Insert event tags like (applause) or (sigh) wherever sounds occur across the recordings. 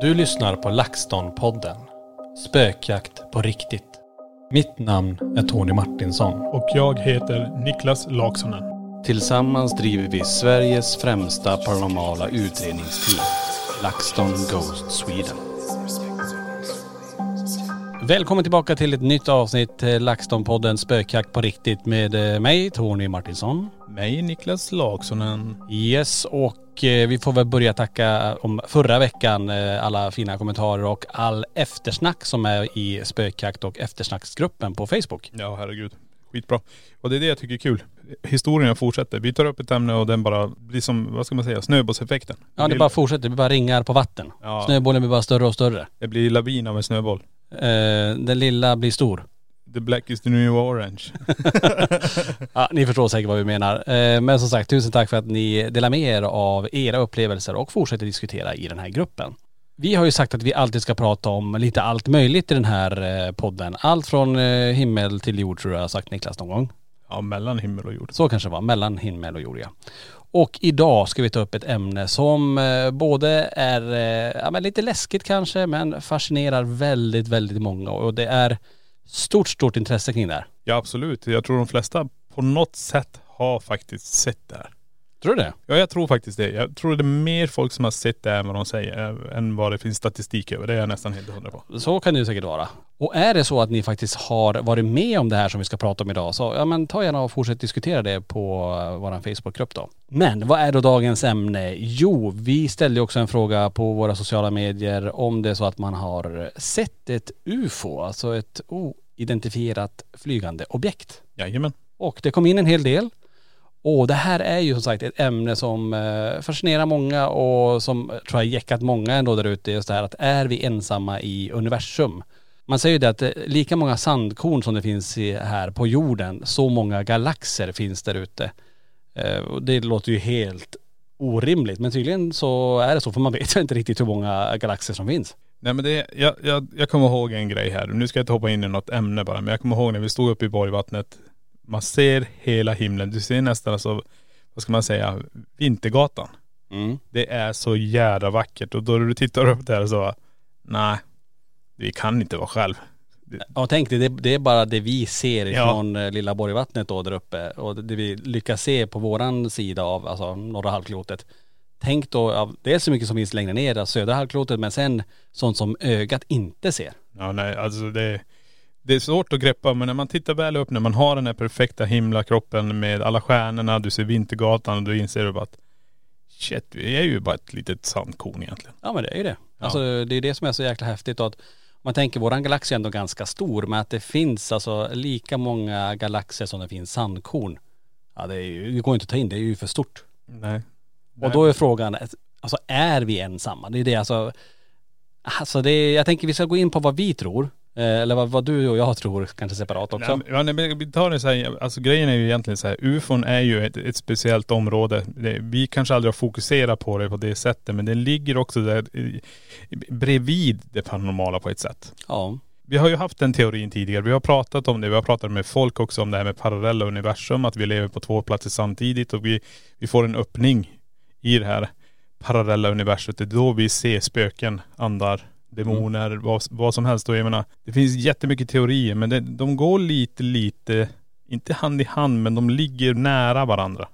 Du lyssnar på LaxTon-podden. Spökjakt på riktigt. Mitt namn är Tony Martinsson. Och jag heter Niklas Laksonen. Tillsammans driver vi Sveriges främsta paranormala utredningsteam. LaxTon Ghost Sweden. Välkommen tillbaka till ett nytt avsnitt eh, LaxTon-podden Spökjakt på riktigt med eh, mig Tony Martinsson. Mig Niklas Laksonen. Yes, och eh, vi får väl börja tacka om förra veckan eh, alla fina kommentarer och all eftersnack som är i spökjakt och eftersnacksgruppen på Facebook. Ja herregud. Skitbra. Och det är det jag tycker är kul. Historien fortsätter. Vi tar upp ett ämne och den bara blir som, vad ska man säga, snöbollseffekten. Ja det bara fortsätter, det blir bara ringar på vatten. Ja. Snöbollen blir bara större och större. Det blir lavin av en snöboll. Eh, den lilla blir stor. The black is the new orange. (laughs) Ja, ni förstår säkert vad vi menar. Eh, Men som sagt, tusen tack för att ni delar med er av era upplevelser och fortsätter diskutera i den här gruppen. Vi har ju sagt att vi alltid ska prata om lite allt möjligt i den här eh, podden. Allt från eh, himmel till jord tror jag har sagt Niklas någon gång. ja, mellan himmel och jord. Så kanske det var, mellan himmel och jord ja. Och idag ska vi ta upp ett ämne som både är ja, men lite läskigt kanske men fascinerar väldigt, väldigt många och det är stort, stort intresse kring det här. Ja absolut. Jag tror de flesta på något sätt har faktiskt sett det här. Tror du det? Ja jag tror faktiskt det. Jag tror det är mer folk som har sett det än vad de säger, äh, än vad det finns statistik över. Det är jag nästan helt hundra på. Så kan det ju säkert vara. Och är det så att ni faktiskt har varit med om det här som vi ska prata om idag så ja men ta gärna och fortsätt diskutera det på uh, vår Facebookgrupp då. Men vad är då dagens ämne? Jo, vi ställde också en fråga på våra sociala medier om det är så att man har sett ett UFO, alltså ett oidentifierat flygande objekt. Jajamän. Och det kom in en hel del. Och det här är ju som sagt ett ämne som eh, fascinerar många och som eh, tror jag jäckat många ändå där ute. Just det här att är vi ensamma i universum? Man säger ju det att eh, lika många sandkorn som det finns här på jorden, så många galaxer finns där ute. Det låter ju helt orimligt men tydligen så är det så för man vet ju inte riktigt hur många galaxer som finns. Nej men det, jag, jag, jag kommer ihåg en grej här. Nu ska jag inte hoppa in i något ämne bara, men jag kommer ihåg när vi stod uppe i Borgvattnet. Man ser hela himlen. Du ser nästan alltså, vad ska man säga, Vintergatan. Mm. Det är så jävla vackert och då du tittar upp där så, nej, vi kan inte vara själv. Ja tänk dig, det, det är bara det vi ser Ja. eh, lilla Borgvattnet då där uppe och det vi lyckas se på våran sida av alltså norra halvklotet. Tänk då, ja, det är så mycket som finns längre ner, södra halvklotet men sen sånt som ögat inte ser. Ja nej, alltså det, det är svårt att greppa men när man tittar väl upp, när man har den här perfekta himlakroppen med alla stjärnorna, du ser Vintergatan och du inser bara att shit, vi är ju bara ett litet sandkorn egentligen. Ja men det är ju det. Alltså det är det som är så jäkla häftigt att om man tänker våran galax är ändå ganska stor men att det finns alltså lika många galaxer som det finns sandkorn. Ja det, är ju, det går inte att ta in, det är ju för stort. Nej. Och då är frågan, alltså är vi ensamma? Det är det alltså, Alltså det är, jag tänker vi ska gå in på vad vi tror. Eh, eller vad, vad du och jag tror, kanske separat också. Nej, ja, nej, men vi tar det så här, alltså grejen är ju egentligen så här, ufon är ju ett, ett speciellt område. Det, vi kanske aldrig har fokuserat på det på det sättet, men det ligger också där i- bredvid det paranormala på ett sätt. Ja. Vi har ju haft den teorin tidigare. Vi har pratat om det. Vi har pratat med folk också om det här med parallella universum. Att vi lever på två platser samtidigt och vi, vi får en öppning i det här parallella universumet. Det är då vi ser spöken, andar, demoner, vad, vad som helst. Och jag menar, det finns jättemycket teorier men det, de går lite, lite, inte hand i hand men de ligger nära varandra.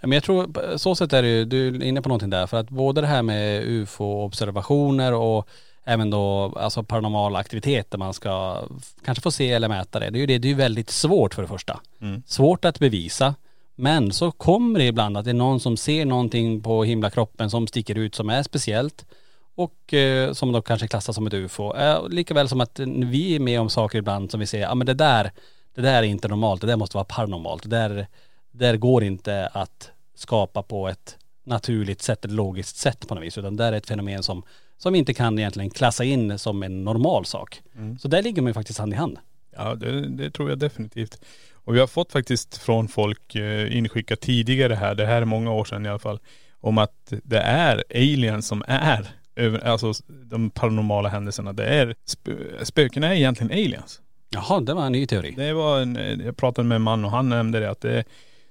Ja, Men jag tror, så sätt är det ju, du är inne på någonting där. För att både det här med ufo-observationer och även då alltså paranormala aktiviteter man ska kanske få se eller mäta det. Det är ju det, det är ju väldigt svårt för det första. Mm. Svårt att bevisa. Men så kommer det ibland att det är någon som ser någonting på himlakroppen som sticker ut som är speciellt och eh, som då kanske klassas som ett ufo. Eh, likaväl som att vi är med om saker ibland som vi säger, ja men det där, det där är inte normalt, det där måste vara paranormalt. Det där, det där går inte att skapa på ett naturligt sätt, ett logiskt sätt på något vis. Utan det där är ett fenomen som, som vi inte kan egentligen klassa in som en normal sak. Så där ligger man ju faktiskt hand i hand. Ja det, det tror jag definitivt. Och vi har fått faktiskt från folk eh, inskickat tidigare här, det här är många år sedan i alla fall, om att det är aliens som är över, alltså de paranormala händelserna. Det är, spö, spöken är egentligen aliens. Jaha, det var en ny teori. Det var en, jag pratade med en man och han nämnde det att det,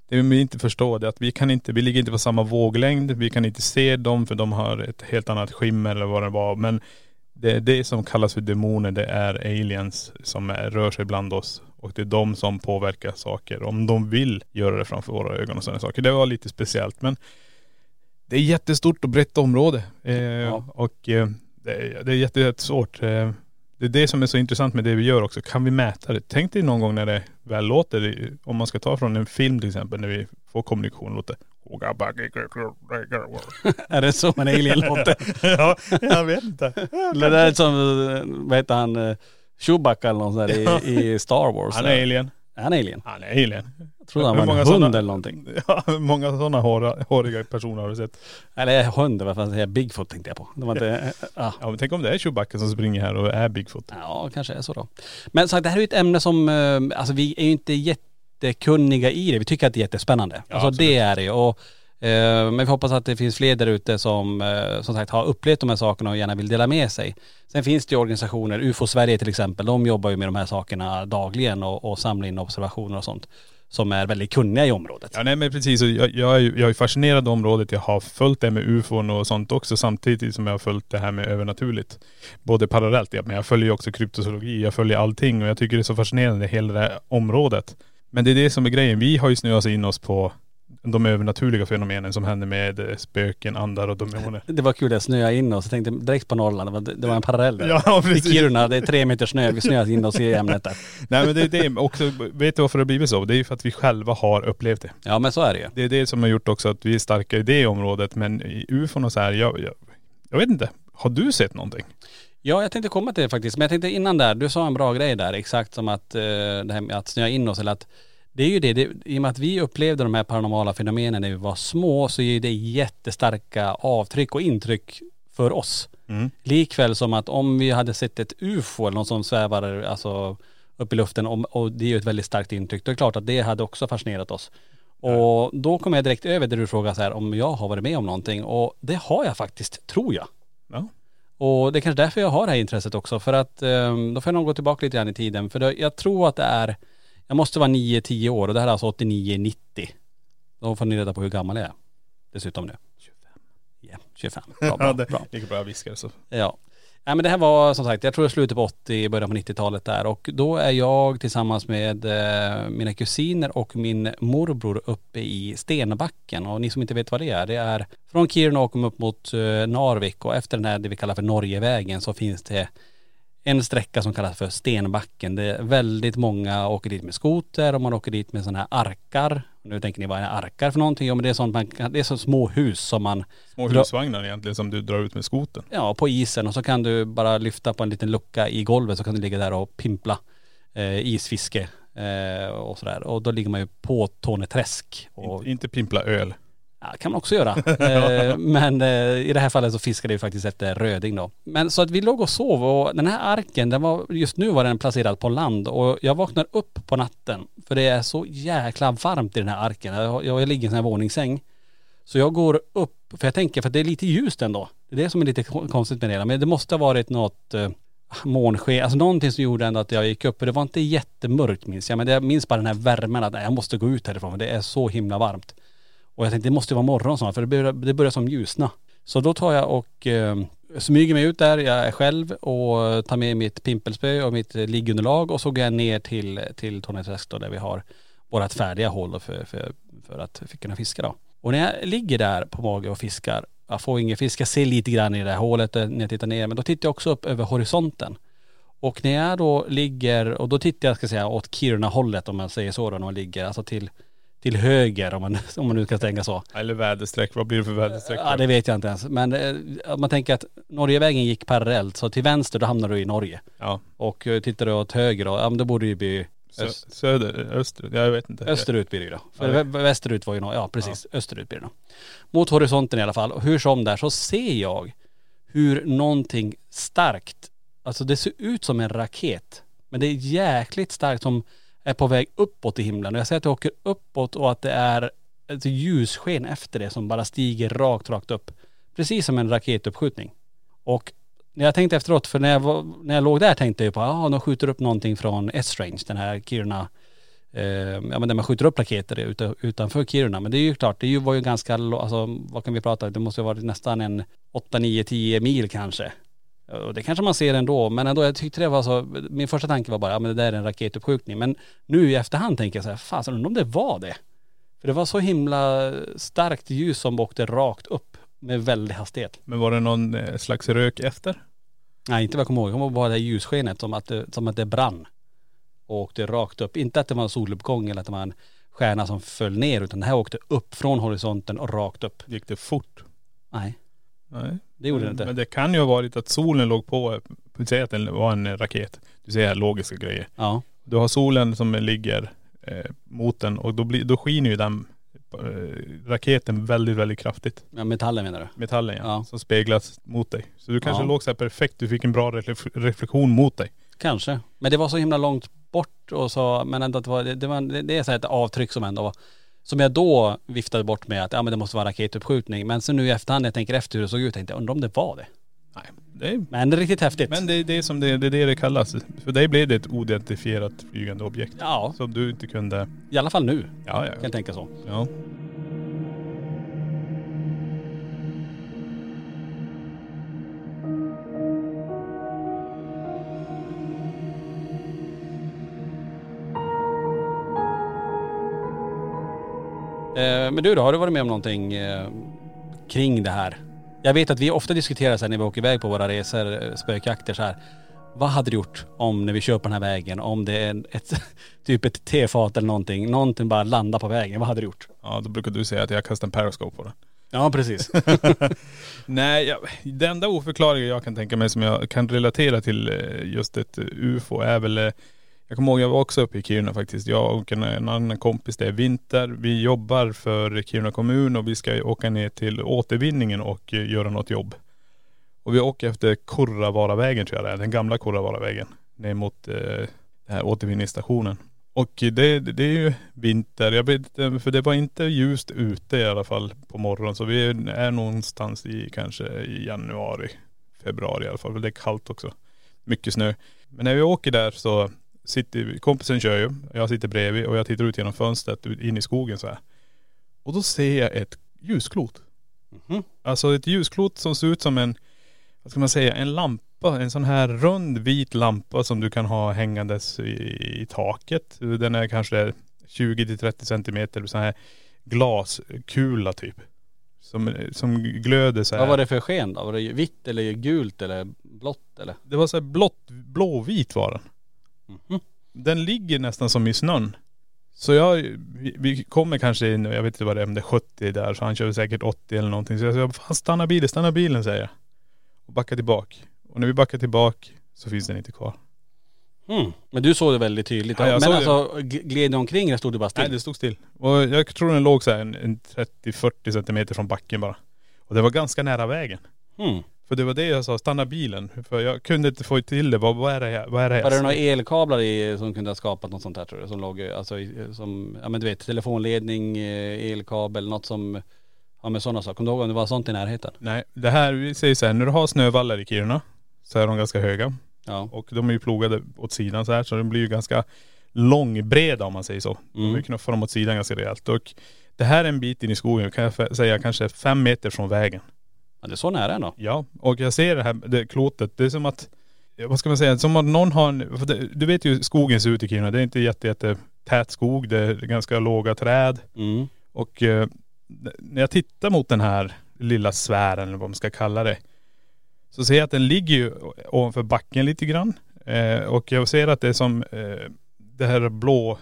det vi inte förstår det är att vi kan inte, vi ligger inte på samma våglängd, vi kan inte se dem för de har ett helt annat skimmer eller vad det var. Men det är det som kallas för demoner, det är aliens som är, rör sig bland oss. Och det är de som påverkar saker. Om de vill göra det framför våra ögon och sådana saker. Det var lite speciellt men det är jättestort och brett område. Eh, Och eh, det är, det är jätte- jättesvårt. Eh, det är det som är så intressant med det vi gör också. Kan vi mäta det? Tänk dig någon gång när det väl låter, om man ska ta från en film till exempel, när vi får kommunikation, låter (laughs) är det så en alien låter? Ja, jag vet inte. (laughs) Det är som, eh, vad heter han, eh, Chewbacca eller något sånt där i, i Star Wars. Han är alien. Är han alien? Han är alien. Jag trodde han Hur var en hund sådana- eller någonting. (laughs) Ja, hur många sådana håra, håriga personer har du sett? Eller hund, vad fan säger jag? Bigfoot tänkte jag på. Det var inte, ja. (laughs) Ja men tänk om det är Chewbacca som springer här och är Bigfoot. Ja, kanske är så då. Men så att det här är ju ett ämne som, eh, alltså vi är ju inte jättekunniga i det. Vi tycker att det är jättespännande. Ja, alltså absolut. det är det ju. Och, Eh, men vi hoppas att det finns fler där ute som eh, som sagt har upplevt de här sakerna och gärna vill dela med sig. Sen finns det ju organisationer, UFO Sverige till exempel, de jobbar ju med de här sakerna dagligen och, och samlar in observationer och sånt. Som är väldigt kunniga i området. Ja nej men precis, jag, jag, är, jag är fascinerad av området. Jag har följt det med ufon och sånt också samtidigt som jag har följt det här med övernaturligt. Både parallellt, ja, men jag följer ju också kryptozoologi, jag följer allting och jag tycker det är så fascinerande hela det här området. Men det är det som är grejen. Vi har ju snöat in oss på de övernaturliga fenomenen som händer med eh, spöken, andar och demoner. Det var kul, jag snöade in oss. Jag tänkte direkt på Norrland, det var, en parallell där. (laughs) Ja, I precis. Kiruna, det är tre meter snö, vi snöade in oss i ämnet där. (laughs) Nej men det är det också, vet du varför det har blivit så? Det är ju för att vi själva har upplevt det. Ja men så är det ju. Det är det som har gjort också att vi är starka i det området. Men i ufon och så här, jag, jag, jag vet inte. Har du sett någonting? Ja, jag tänkte komma till det faktiskt. Men jag tänkte innan där, du sa en bra grej där, exakt som att eh, det här med att snöa in oss eller att det är ju det, det, i och med att vi upplevde de här paranormala fenomenen när vi var små så är det jättestarka avtryck och intryck för oss. Mm. Likväl som att om vi hade sett ett ufo eller något som svävar alltså upp i luften och, och det är ju ett väldigt starkt intryck, då är det klart att det hade också fascinerat oss. Och då kom jag direkt över där du frågar så här om jag har varit med om någonting och det har jag faktiskt, tror jag. Ja. Och det är kanske därför jag har det här intresset också. För att eh, då får jag nog gå tillbaka lite grann i tiden. För jag tror att det är, jag måste vara 9-10 år och det här är alltså 89-90. Då får ni reda på hur gammal jag är. Dessutom nu. 25. Ja, 25. Bra, bra, bra. gick bra jag viskar så. Ja. Nej men det här var som sagt, jag tror det slutet på 80, början på 90-talet där och då är jag tillsammans med eh, mina kusiner och min morbror uppe i Stenbacken och ni som inte vet vad det är, det är från Kiruna och upp mot eh, Narvik och efter den här det vi kallar för Norgevägen så finns det en sträcka som kallas för Stenbacken. Det är väldigt många åker dit med skoter och man åker dit med sådana här arkar. Nu tänker ni vad är arkar för någonting? Ja men det är sånt man kan, det är så små hus som man Små husvagnar egentligen som du drar ut med skoten. ja, på isen och så kan du bara lyfta på en liten lucka i golvet så kan du ligga där och pimpla eh, isfiske eh, och sådär. Och då ligger man ju på Torneträsk. Och, Inte, inte pimpla öl. Ja, kan man också göra. (laughs) Eh, Men eh, i det här fallet så fiskade vi faktiskt efter röding då. Men så att vi låg och sov och den här arken, den var, just nu var den placerad på land och jag vaknar upp på natten för det är så jäkla varmt i den här arken. Jag, jag ligger i en sån här våningssäng. Så jag går upp, för jag tänker, för det är lite ljust ändå. Det är det som är lite kon- konstigt med det hela. Men det måste ha varit något eh, månsken, alltså någonting som gjorde ändå att jag gick upp. För det var inte jättemörkt minns jag, men jag minns bara den här värmen att jag måste gå ut härifrån för det är så himla varmt. Och jag tänkte det måste vara morgon snart för det börjar, det börjar som ljusna. Så då tar jag och eh, smyger mig ut där, jag är själv och tar med mitt pimpelspö och mitt liggunderlag och så går jag ner till, till Torneträsk då där vi har vårat färdiga hål då för, för, för att kunna fiska då. Och när jag ligger där på mage och fiskar, jag får ingen fisk, jag ser lite grann i det här hålet eh, när jag tittar ner, men då tittar jag också upp över horisonten. Och när jag då ligger, och då tittar jag ska jag säga åt Kiruna-hållet om man säger så då, när man ligger, alltså till, till höger om man, om man nu ska tänka så. Eller väderstreck, vad blir det för väderstreck? Ja det vet jag inte ens. Men eh, om man tänker att Norgevägen gick parallellt, så till vänster då hamnar du i Norge. Ja. Och eh, tittar du åt höger då, ja men då borde det ju bli öst, söder, öster, jag vet inte. österut blir det ju då. För Ja. vä- västerut var ju Norge, ja precis, österut blir det då. Mot horisonten i alla fall. Och hur som där så ser jag hur någonting starkt, alltså det ser ut som en raket. Men det är jäkligt starkt som är på väg uppåt i himlen. Och jag ser att det åker uppåt och att det är ett ljussken efter det som bara stiger rakt, rakt upp. Precis som en raketuppskjutning. Och när jag tänkte efteråt, för när jag, var, när jag låg där tänkte jag på, ja ah, de skjuter upp någonting från S-range, den här Kiruna, eh, ja men där man skjuter upp raketer utanför Kiruna. Men det är ju klart, det ju- var ju ganska, alltså vad kan vi prata, det måste ha varit nästan en 8, 9, 10 mil kanske. Och det kanske man ser ändå, men ändå jag tyckte det var så, min första tanke var bara, ja men det där är en raketuppskjutning. Men nu i efterhand tänker jag så här, fasen undrar om det var det. För det var så himla starkt ljus som åkte rakt upp med väldig hastighet. Men var det någon eh, slags rök efter? Nej inte vad jag kommer ihåg, jag kommer ihåg bara det här ljusskenet som att det, som att det brann. Och åkte rakt upp. Inte att det var en soluppgång eller att det var en stjärna som föll ner utan det här åkte upp från horisonten och rakt upp. Gick det fort? Nej, Nej. Det gjorde det inte. Men det kan ju ha varit att solen låg på, säg att det var en raket. Du säger logiska grejer. Ja, Du har solen som ligger eh, mot den och då, blir, då skiner ju den eh, raketen väldigt, väldigt kraftigt. ja metallen menar du? Metallen ja, Ja. som speglas mot dig. Så du kanske Ja. låg så här perfekt, du fick en bra reflek- reflektion mot dig. Kanske. Men det var så himla långt bort och så, men ändå att det var, det, var, det, det är så här ett avtryck som ändå var, som jag då viftade bort med att ja men det måste vara raketuppskjutning. Men så nu i efterhand när jag tänker efter hur det såg ut, tänkte jag undrar om det var det. Nej, det är, Men det är riktigt häftigt. men det är det som det, det är det det kallas. För dig blev det ett oidentifierat flygande objekt. Ja, Som du inte kunde.. i alla fall nu Ja, ja. kan jag tänka så. ja. Men du då, har du varit med om någonting eh, kring det här? Jag vet att vi ofta diskuterar så här när vi åker iväg på våra resor, eh, spökjakter så här. Vad hade du gjort om när vi kör på den här vägen, om det är ett, (laughs) typ ett tefat eller någonting, någonting bara landar på vägen, vad hade du gjort? Ja, då brukar du säga att jag kastar en periscope på den. Ja precis. (laughs) (laughs) Nej, jag, det enda oförklarliga jag kan tänka mig som jag kan relatera till eh, just ett eh, ufo är väl.. Jag kommer ihåg jag var också uppe i Kiruna faktiskt. Jag och en, en annan kompis, det är vinter. Vi jobbar för Kiruna kommun och vi ska åka ner till återvinningen och göra något jobb. Och vi åker efter Kurravaravägen tror jag det är, den gamla Kurravaravägen. Ner mot eh, den här återvinningsstationen. Och det, det är ju vinter, jag vet, inte, för det var inte ljust ute i alla fall på morgonen. Så vi är någonstans i kanske i januari, februari i alla fall. För det är kallt också. Mycket snö. Men när vi åker där så sitter kompisen kör ju, jag sitter bredvid och jag tittar ut genom fönstret in i skogen så här. Och då ser jag ett ljusklot. Mhm. Alltså ett ljusklot som ser ut som en, vad ska man säga, en lampa. En sån här rund vit lampa som du kan ha hängandes i, i taket. Den är kanske 20 till 30 centimeter, sån här glaskula typ. Som, som glöder så här. vad var det för sken då? Var det vitt eller gult eller blått eller? Det var så här blått, blåvit var den. Mhm. Den ligger nästan som i snön. Så jag, vi, vi kommer kanske in, jag vet inte vad det är, om det är 70 där, så han kör säkert 80 eller någonting. Så jag säger, fan stanna bilen, stanna bilen säger jag. Och backar tillbaka. Och när vi backar tillbaka så finns den inte kvar. Mm. Men du såg det väldigt tydligt. Ja, jag men det. alltså g- gled omkring eller stod du bara still? Nej det stod still. Och jag tror den låg så här en, en 30-40 centimeter från backen bara. Och det var ganska nära vägen. Mm. För det var det jag sa, stanna bilen. För jag kunde inte få till det. Vad, vad är det här? Vad är det här? Var det några elkablar i, som kunde ha skapat något sånt här tror du? Som låg, alltså i- som, ja men du vet telefonledning, eh, elkabel, något som, ja men sådana saker. Kommer du ihåg om det var sånt i närheten? Nej, det här, vi säger så här, när du har snövallar i Kiruna så är de ganska höga. Ja. Och de är ju plogade åt sidan så här så de blir ju ganska långbreda om man säger så. Mm. De knuffar dem åt sidan ganska rejält. Och det här är en bit in i skogen, kan jag säga kanske fem meter från vägen. Ja det är så nära ändå. Ja, och jag ser det här det klotet. Det är som att, vad ska man säga, som att någon har en, för det, du vet ju hur skogen ser ut i Kiruna. Det är inte jätte, jätte tät skog, det är ganska låga träd. Mm. Och eh, när jag tittar mot den här lilla sfären eller vad man ska kalla det. Så ser jag att den ligger ju ovanför backen lite grann. Eh, och jag ser att det är som eh, det här blå,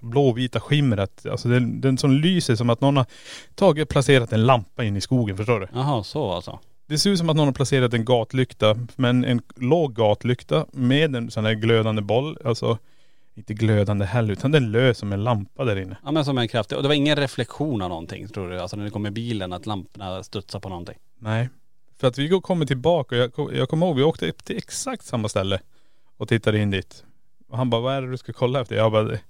blåvita skimret. Alltså den, den som lyser som att någon har tagit placerat en lampa in i skogen, förstår du? Jaha, så alltså. Det ser ut som att någon har placerat en gatlykta, men en låg gatlykta med en sån här glödande boll. Alltså inte glödande heller, utan den lös som en lampa där inne. Ja men som en kraftig, och det var ingen reflektion av någonting tror du? Alltså när det kom med bilen att lamporna studsade på någonting? Nej. För att vi kommer tillbaka och jag, kom- jag kommer ihåg, vi åkte upp till exakt samma ställe och tittade in dit. Och han bara, vad är det du ska kolla efter? Jag bara, "Det-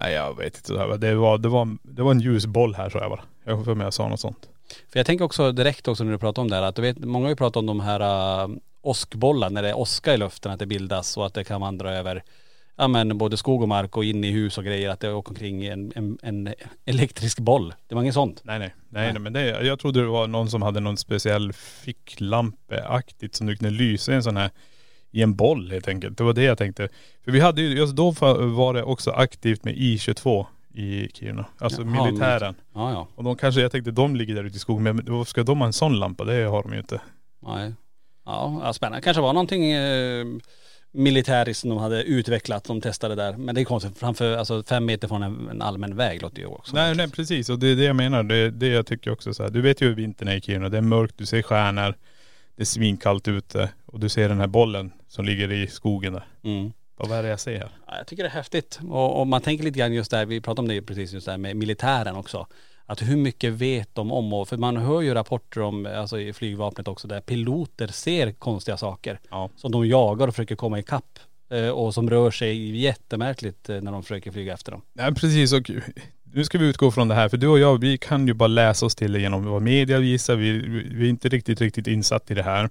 nej jag vet inte. Det var, det var, det var en ljusboll här så jag bara. Jag för mig jag sa något sånt. För jag tänker också direkt också när du pratar om det här att du vet, många har ju pratat om de här uh, åskbollar när det är åska i luften att det bildas och att det kan vandra över ja men både skog och mark och in i hus och grejer att det åker omkring en, en, en elektrisk boll. Det var inget sånt. Nej nej. Nej, Nej. nej men det, jag trodde det var någon som hade någon speciell ficklampeaktigt som du kunde lysa i en sån här i en boll helt enkelt. Det var det jag tänkte. För vi hade ju, just då var det också aktivt med I22 i Kiruna. Alltså Jaha, militären. Ja ja. Och de kanske, jag tänkte de ligger där ute i skogen, men vad ska de ha en sån lampa? Det har de ju inte. Nej. Ja, ja spännande. Kanske var någonting eh, militäriskt som de hade utvecklat, de testade där. Men det är konstigt, framför, alltså fem meter från en, en allmän väg låter ju också. Nej nej precis och det är det jag menar. Det är det jag tycker också så här. Du vet ju hur vintern är i Kiruna. Det är mörkt, du ser stjärnor. Det är svinkallt ute och du ser den här bollen som ligger i skogen där. Mm. Vad är det jag ser här? Ja, jag tycker det är häftigt. Och, och man tänker lite grann just där, vi pratade om det precis just där med militären också. Att hur mycket vet de om och, för man hör ju rapporter om, alltså i flygvapnet också, där piloter ser konstiga saker. Ja. Som de jagar och försöker komma ikapp. Eh, och som rör sig jättemärkligt eh, när de försöker flyga efter dem. Nej precis och nu ska vi utgå från det här för du och jag vi kan ju bara läsa oss till det genom vad media visar. Vi, vi är inte riktigt, riktigt insatt i det här.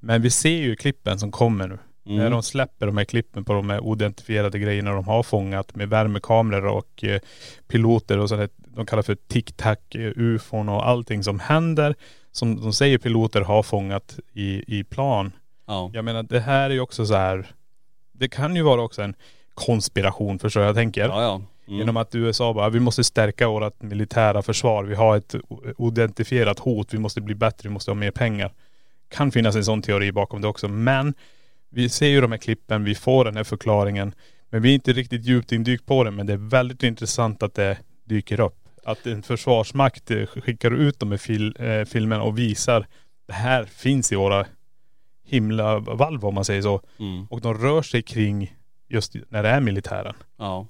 Men vi ser ju klippen som kommer nu. Mm. När de släpper de här klippen på de här oidentifierade grejerna de har fångat med värmekameror och eh, piloter och sådär. De kallar för tic-tac, eh, ufon och allting som händer. Som de säger piloter har fångat i, i plan. Ja. Jag menar det här är ju också så här. Det kan ju vara också en konspiration förstår jag tänker. Ja ja. Mm. Genom att USA bara, vi måste stärka vårt militära försvar. Vi har ett identifierat hot. Vi måste bli bättre. Vi måste ha mer pengar. Kan finnas en sån teori bakom det också. Men vi ser ju de här klippen. Vi får den här förklaringen. Men vi är inte riktigt djupt indykt på det. Men det är väldigt intressant att det dyker upp. Att en försvarsmakt eh, skickar ut de här fil, eh, filmerna och visar det här finns i våra himlavalv om man säger så. Mm. Och de rör sig kring just när det är militären. Ja.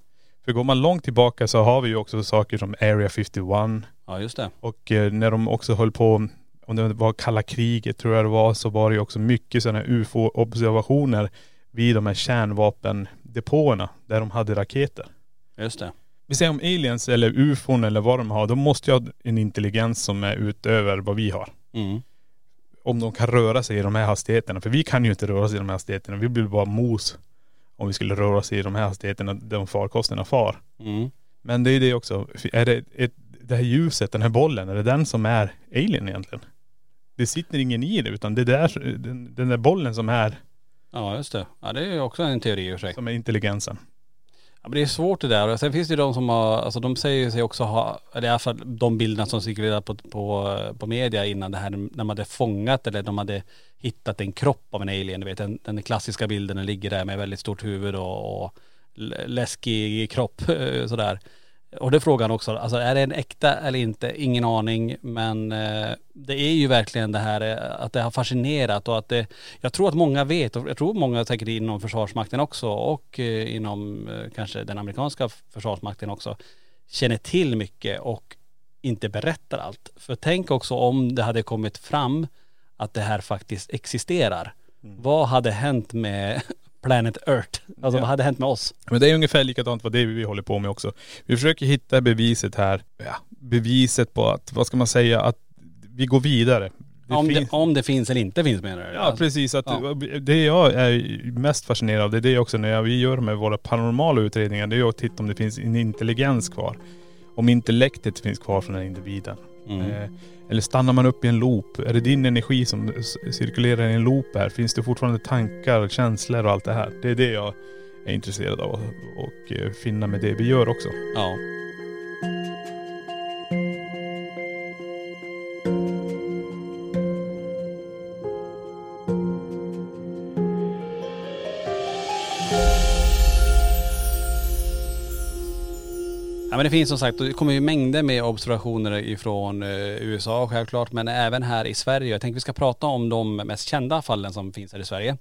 För går man långt tillbaka så har vi ju också saker som Area 51 Ja just det. och eh, när de också höll på, om det var kalla kriget tror jag det var, så var det ju också mycket sådana ufo-observationer vid de här kärnvapendepåerna där de hade raketer. Just det. Vi säger om aliens eller ufon eller vad de har, de måste ju ha en intelligens som är utöver vad vi har. Mm. Om de kan röra sig i de här hastigheterna. För vi kan ju inte röra oss i de här hastigheterna. Vi blir bara mos om vi skulle röra oss i de här hastigheterna, de farkosterna far. Mm. Men det är det också. Är det ett, det här ljuset, den här bollen, är det den som är alien egentligen? Det sitter ingen i det utan det är där, den, den där bollen som är, Ja just det. Ja det är ju också en teori i och för sig. som är intelligensen. Ja, men det är svårt det där. Och Sen finns det ju de som har, alltså de säger sig också ha, eller i alla fall de bilderna som cirkulerar på, på, på media innan det här, när de hade fångat eller de hade hittat en kropp av en alien. Du vet den, den klassiska bilden, den ligger där med väldigt stort huvud och, och läskig kropp eh, (laughs) sådär. Och det är frågan också, alltså är det en äkta eller inte? Ingen aning. Men eh, det är ju verkligen det här eh, att det har fascinerat och att det, jag tror att många vet och jag tror många säkert inom Försvarsmakten också och eh, inom kanske den amerikanska Försvarsmakten också känner till mycket och inte berättar allt. För tänk också om det hade kommit fram att det här faktiskt existerar. Vad hade hänt med Planet Earth? Alltså vad hade hänt med oss? Men det är ungefär likadant vad det vi håller på med också. Vi försöker hitta beviset här, ja, beviset på att, vad ska man säga, att vi går vidare. Det om, finns- det, om det finns eller inte finns menar du? Ja Alltså, precis, att ja. det jag är mest fascinerad av, det är det också när vi gör med våra paranormala utredningar, det är att titta om det finns en intelligens kvar. Om intellektet finns kvar från den individen. Mm. Eh, eller stannar man upp i en loop? Är det din energi som cirkulerar i en loop här? Finns det fortfarande tankar, känslor och allt det här? Det är det jag är intresserad av och eh, finna med det vi gör också. Ja. Ja men det finns som sagt, det kommer ju mängder med observationer ifrån eh, USA självklart, men även här i Sverige. Jag tänkte vi ska prata om de mest kända fallen som finns här i Sverige.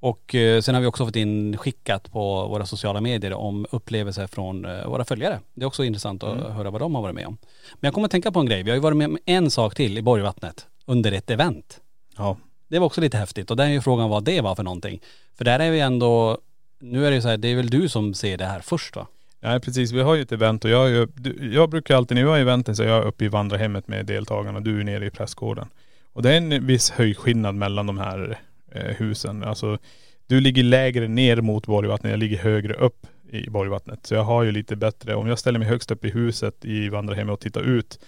Och eh, sen har vi också fått in skickat på våra sociala medier om upplevelser från eh, våra följare. Det är också intressant att höra vad de har varit med om. Men jag kommer att tänka på en grej. Vi har ju varit med om en sak till i Borgvattnet under ett event. Ja. Det var också lite häftigt och där är ju frågan vad det var för någonting. För där är vi ändå, nu är det ju så här, det är väl du som ser det här först va? Nej precis, vi har ju ett event och jag, är ju- jag brukar alltid, när jag har eventen så är jag uppe i vandrarhemmet med deltagarna och du är nere i prästgården. Och det är en viss höjdskillnad mellan de här eh, husen. Alltså du ligger lägre ner mot Borgvattnet, jag ligger högre upp i Borgvattnet. Så jag har ju lite bättre, om jag ställer mig högst upp i huset i vandrarhemmet och tittar ut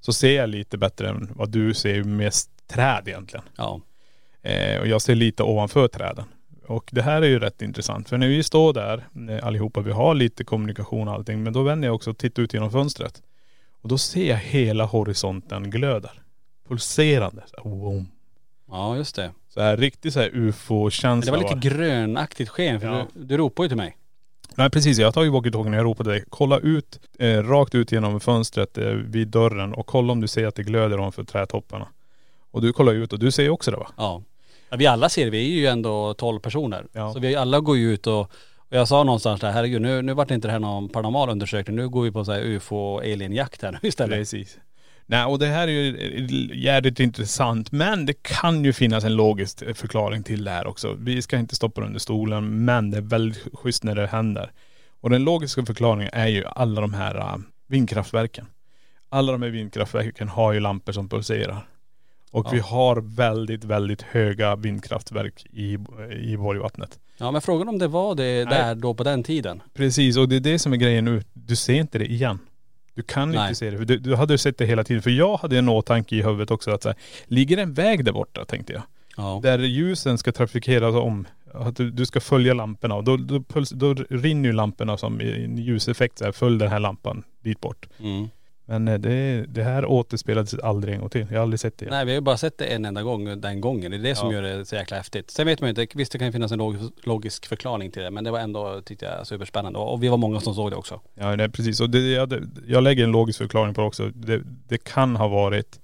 så ser jag lite bättre än vad du ser, mest träd egentligen. Ja. Eh, och jag ser lite ovanför träden. Och det här är ju rätt intressant. För när vi står där eh, allihopa, vi har lite kommunikation och allting. Men då vänder jag också och tittar ut genom fönstret. Och då ser jag hela horisonten glödar. Pulserande. Så här. Ja just det. Så här riktigt så här ufo-känsla. det var lite grönaktigt sken för Ja. du, du ropade ju till mig. Nej precis, jag har tagit walkie-talkien och jag ropade dig. Kolla ut, eh, rakt ut genom fönstret eh, vid dörren och kolla om du ser att det glöder ovanför trädtopparna. Och du kollar ut och du ser också det va? Ja. Ja. Vi alla ser det, vi är ju ändå 12 personer. Ja. Så vi alla går ju ut och, och jag sa någonstans där, herregud nu, nu vart inte det här någon paranormal undersökning, nu går vi på så här ufo alienjakt här nu (laughs) istället. Precis. Nej och det här är ju jävligt intressant men det kan ju finnas en logisk förklaring till det här också. Vi ska inte stoppa det under stolen men det är väldigt schysst när det händer. Och den logiska förklaringen är ju alla de här äh, vindkraftverken. Alla de här vindkraftverken har ju lampor som pulserar. Och Ja. vi har väldigt, väldigt höga vindkraftverk i, i Borgvattnet. Ja men frågan om det var det där då på den tiden. Precis och det är det som är grejen nu. Du ser inte det igen. Du kan Nej. inte se det. Du, du hade sett det hela tiden. För jag hade en åtanke i huvudet också att så här, ligger en väg där borta tänkte jag. Ja. Där ljusen ska trafikeras om. Att du, du ska följa lamporna och då, då, puls, då rinner ju lamporna som en ljuseffekt så här, följ den här lampan dit bort. Mm. Men eh, det, det här återspelades aldrig en gång till. Jag har aldrig sett det. Nej vi har ju bara sett det en enda gång den gången. Det är det som Ja. gör det så jäkla häftigt. Sen vet man ju inte, visst det kan ju finnas en log- logisk förklaring till det men det var ändå, tyckte jag, superspännande. Och vi var många som såg det också. Ja nej, precis. Och det, jag, jag lägger en logisk förklaring på det också. Det, det kan ha varit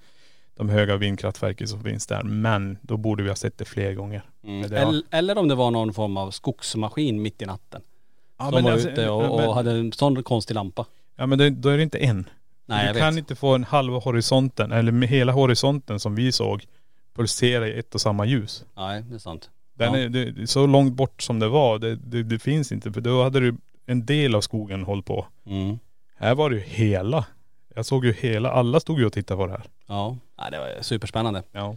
de höga vindkraftverken som finns där. Men då borde vi ha sett det fler gånger. Mm. Det Eller, eller om det var någon form av skogsmaskin mitt i natten. Ja, som var alltså, ute och, men- och hade en sån konstig lampa. Ja men då är det inte en. Nej jag du vet. kan inte få en halva horisonten, eller med hela horisonten som vi såg, pulsera i ett och samma ljus. Nej det är sant. Den Ja. är, det, så långt bort som det var, det, det, det finns inte. För då hade du en del av skogen hållit på. Mm. Här var det ju hela. Jag såg ju hela, alla stod ju och tittade på det här. Ja. ja, det var superspännande. Ja.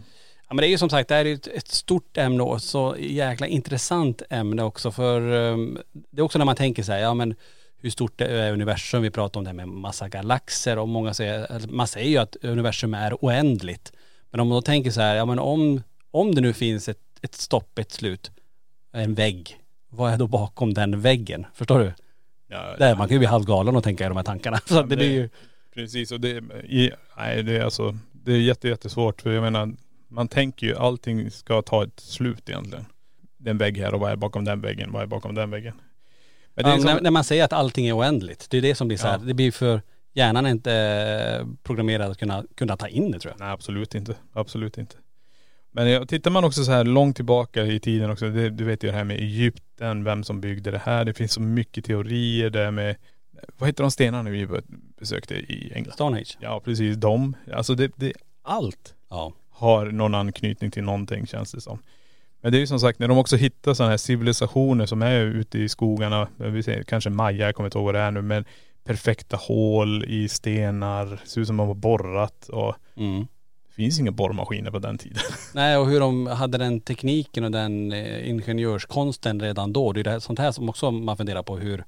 Ja men det är ju som sagt, det här är ett, ett stort ämne och så jäkla intressant ämne också för um, det är också när man tänker så här, ja men hur stort är universum? Vi pratar om det här med massa galaxer och många säger, eller man säger ju att universum är oändligt. Men om man då tänker så här, ja men om, om det nu finns ett, ett stopp, ett slut, en vägg, vad är då bakom den väggen? Förstår du? ja Där, man kan ju bli halvgalen och tänka i de här tankarna. (laughs) Så det det- blir ju, Precis och det, i, nej det är alltså, det är jätte, jättesvårt för jag menar, man tänker ju allting ska ta ett slut egentligen. Det är en vägg här och vad är bakom den väggen, vad är bakom den väggen. Men det är Ja, som- när, när man säger att allting är oändligt, det är det som blir så här, Ja. det blir för, hjärnan är inte eh, programmerad att kunna, kunna ta in det tror jag. Nej absolut inte. Absolut inte. Men tittar man också så här långt tillbaka i tiden också, det, du vet ju det här med Egypten, vem som byggde det här. Det finns så mycket teorier där med, vad heter de stenarna vi besökte i England? Stonehenge. Ja precis, de. Alltså det, det, allt Ja. har någon anknytning till någonting känns det som. Men det är ju som sagt när de också hittar sådana här civilisationer som är ute i skogarna, vi säger kanske Maja, jag kommer inte ihåg vad det är nu, men perfekta hål i stenar, ser ut som de har borrat och Mm. det finns inga borrmaskiner på den tiden. (laughs) Nej och hur de hade den tekniken och den eh, ingenjörskonsten redan då. Det är det, sånt här som också man funderar på hur,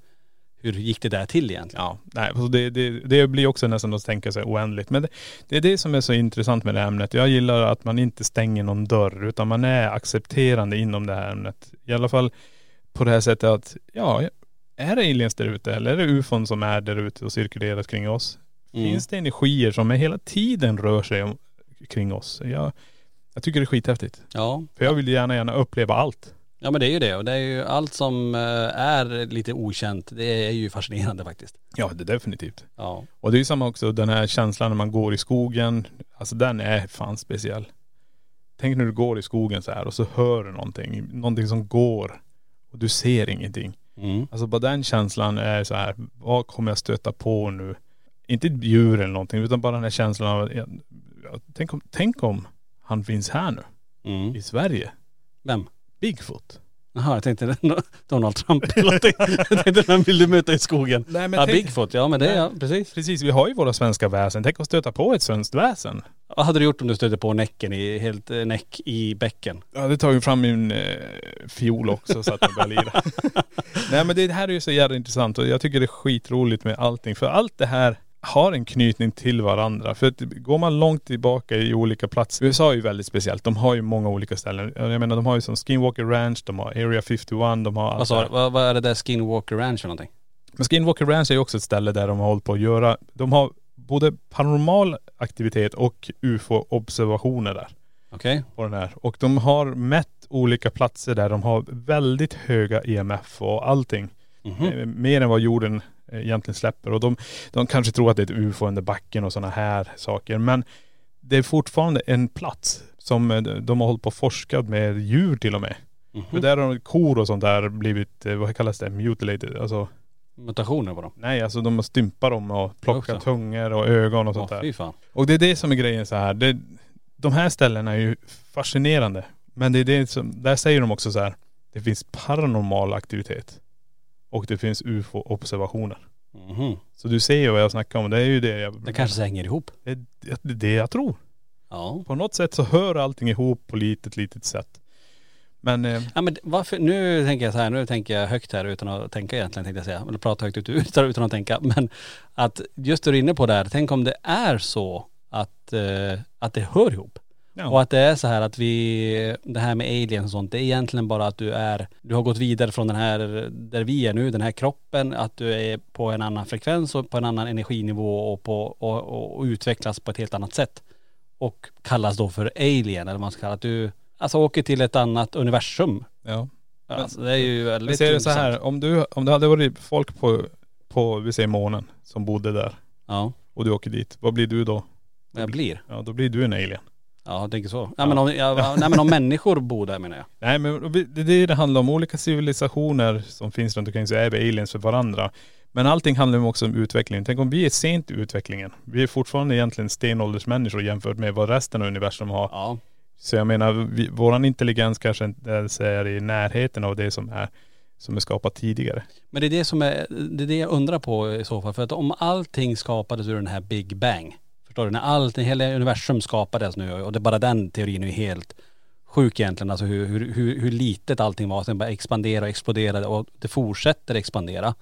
hur gick det där till egentligen? Ja, nej, det, det, det blir också nästan att tänka sig oändligt. Men det, det är det som är så intressant med det här ämnet. Jag gillar att man inte stänger någon dörr utan man är accepterande inom det här ämnet. I alla fall på det här sättet att, ja, är det aliens där ute eller är det ufon som är där ute och cirkulerar kring oss? Mm. Finns det energier som hela tiden rör sig om, kring oss? Jag, jag tycker det är skithäftigt. Ja. För jag vill gärna, gärna uppleva allt. Ja men det är ju det och det är ju allt som eh, är lite okänt, det är ju fascinerande faktiskt. Ja, det är definitivt. Ja. Och det är ju samma också den här känslan när man går i skogen. Alltså den är fan speciell. Tänk när du går i skogen så här och så hör du någonting. Någonting som går. Och du ser ingenting. Mm. Alltså bara den känslan är så här, vad kommer jag stöta på nu? Inte ett djur eller någonting utan bara den här känslan av, ja, ja, tänk, om, tänk om han finns här nu Mm. i Sverige. Vem? Bigfoot. Jaha jag tänkte Donald Trump eller någonting. (laughs) Jag tänkte vem vill du möta i skogen? Nej men Ja tänk, Bigfoot, ja men det ja, precis. precis vi har ju våra svenska väsen. Tänk att stöta på ett svenskt väsen. Vad hade du gjort om du stötte på näcken i, helt eh, näck i bäcken? Jag hade tagit fram min eh, fiol också så att jag började lira. (laughs) Nej men det här är ju så jävla intressant och jag tycker det är skitroligt med allting. För allt det här har en knytning till varandra. För att går man långt tillbaka i olika platser. USA är ju väldigt speciellt. De har ju många olika ställen. Jag menar de har ju som Skinwalker Ranch, de har Area 51, de har allt Vad, vad, är det där Skinwalker Ranch för någonting? Men Skinwalker Ranch är ju också ett ställe där de har hållit på att göra, de har både paranormal aktivitet och ufo-observationer där Okej? på den här. Och de har mätt olika platser där de har väldigt höga EMF och allting. Mhm. Eh, Mer än vad jorden egentligen släpper. Och de, de kanske tror att det är ett ufo under backen och sådana här saker. Men det är fortfarande en plats som eh, de har hållit på och forskat med djur till och med. Mhm. För där har kor och sånt där blivit, eh, vad kallas det, mutilated. Alltså Mutationer på dem? nej alltså de har stympat dem och plockat tungor och ögon och sånt där. fy fan. Och det är det som är grejen så här. Det, de här ställena är ju fascinerande. Men det är det som, där säger de också så här. Det finns paranormal aktivitet. Och det finns ufo-observationer. Mhm. Så du ser ju vad jag snackar om. Det är ju det jag.. Det kanske hänger ihop? Det är det, är det jag tror. Ja. På något sätt så hör allting ihop på litet, litet sätt. Men eh, Ja men varför, nu tänker jag så här, nu tänker jag högt här utan att tänka egentligen tänkte jag säga. Eller prata högt ut (laughs) utan, utan att tänka. Men att just det du är inne på där, tänk om det är så att, eh, att det hör ihop. Ja. Och att det är så här att vi, det här med aliens och sånt, det är egentligen bara att du är, du har gått vidare från den här, där vi är nu, den här kroppen, att du är på en annan frekvens och på en annan energinivå och, på, och, och, utvecklas på ett helt annat sätt. Och kallas då för alien, eller vad man ska kalla att du, alltså åker till ett annat universum. ja. Alltså det är ju väldigt ser det så här, om du, om det hade varit folk på, på, vi säger månen, som bodde där. Ja, Och du åker dit. Vad blir du då? jag blir. Ja då blir du en alien. Ja, jag tänker så. Ja, men om, ja, nej men om människor bor där menar jag. (laughs) Nej men det det det handlar om. Olika civilisationer som finns runt omkring så är vi aliens för varandra. Men allting handlar ju också om utvecklingen. Tänk om vi är sent i utvecklingen. Vi är fortfarande egentligen stenåldersmänniskor jämfört med vad resten av universum har. Ja. Så jag menar, vi, våran intelligens kanske inte ens är i närheten av det som är, som är skapat tidigare. Men det är det som är, det är det jag undrar på i så fall. För att om allting skapades ur den här Big Bang, förstår du? När allting, hela universum skapades nu och det bara den teorin är ju helt sjuk egentligen. Alltså hur, hur, hur, hur litet allting var, sen bara expanderade och exploderade och det fortsätter expandera.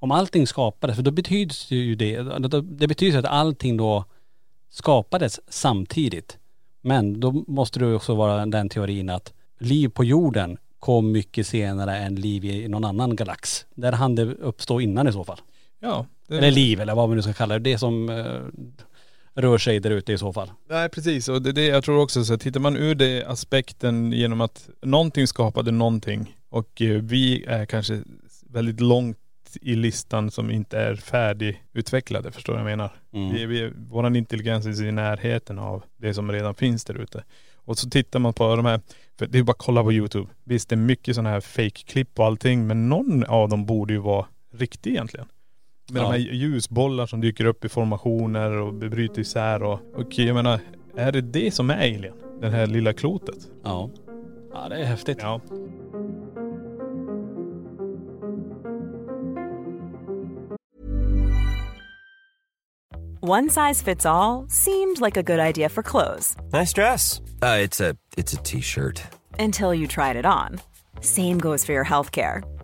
Om allting skapades, för då betyder ju det, det betyder att allting då skapades samtidigt. Men då måste det också vara den teorin att liv på jorden kom mycket senare än liv i någon annan galax. Där hann det uppstå innan i så fall. Ja. Det, Eller liv eller vad man nu ska kalla det. Det som eh, rör sig där ute i så fall. Nej precis och det är det jag tror också så tittar man ur det aspekten genom att någonting skapade någonting och eh, vi är kanske väldigt långt i listan som inte är färdigutvecklade. Förstår du vad jag menar? Mm. Vi, vi, våran intelligens är i närheten av det som redan finns där ute. Och så tittar man på de här, för det är bara att kolla på YouTube. Visst det är mycket sådana här fake-klipp och allting men någon av dem borde ju vara riktig egentligen. Med Ja. de här ljusbollar som dyker upp i formationer och bryter isär och, och jag menar, är det det som är alien? Det här lilla klotet? Ja. Ja det är häftigt. Ja. One size fits all seemed like a good idea for clothes Nice dress. Uh, it's a it's a t-shirt. until you tried it on. Same goes for your healthcare.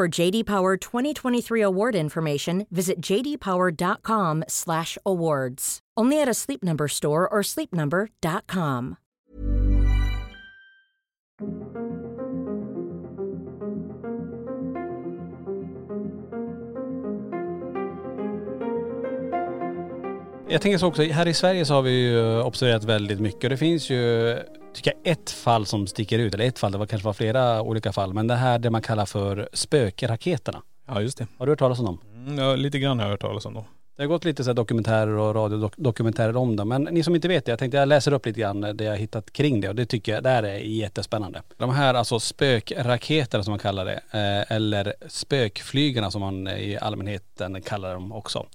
For JD Power 2023 award information, visit jdpower.com/awards. Only at a Sleep Number store or sleepnumber.com. Jag tänker så också, här i Sverige så har vi ju observerat väldigt mycket och det finns ju, tycker jag, ett fall som sticker ut. Eller ett fall, det var kanske var flera olika fall. Men det här det man kallar för spökraketerna. Ja just det. Har du hört talas om dem? Mm, ja, lite grann har jag hört talas om dem. Det har gått lite så här dokumentärer och radiodokumentärer om det. Men ni som inte vet det, jag tänkte jag läser upp lite grann det jag hittat kring det och det tycker jag, det här är jättespännande. De här alltså spökraketerna som man kallar det, eh, eller spökflygarna som man eh, i allmänheten kallar dem också.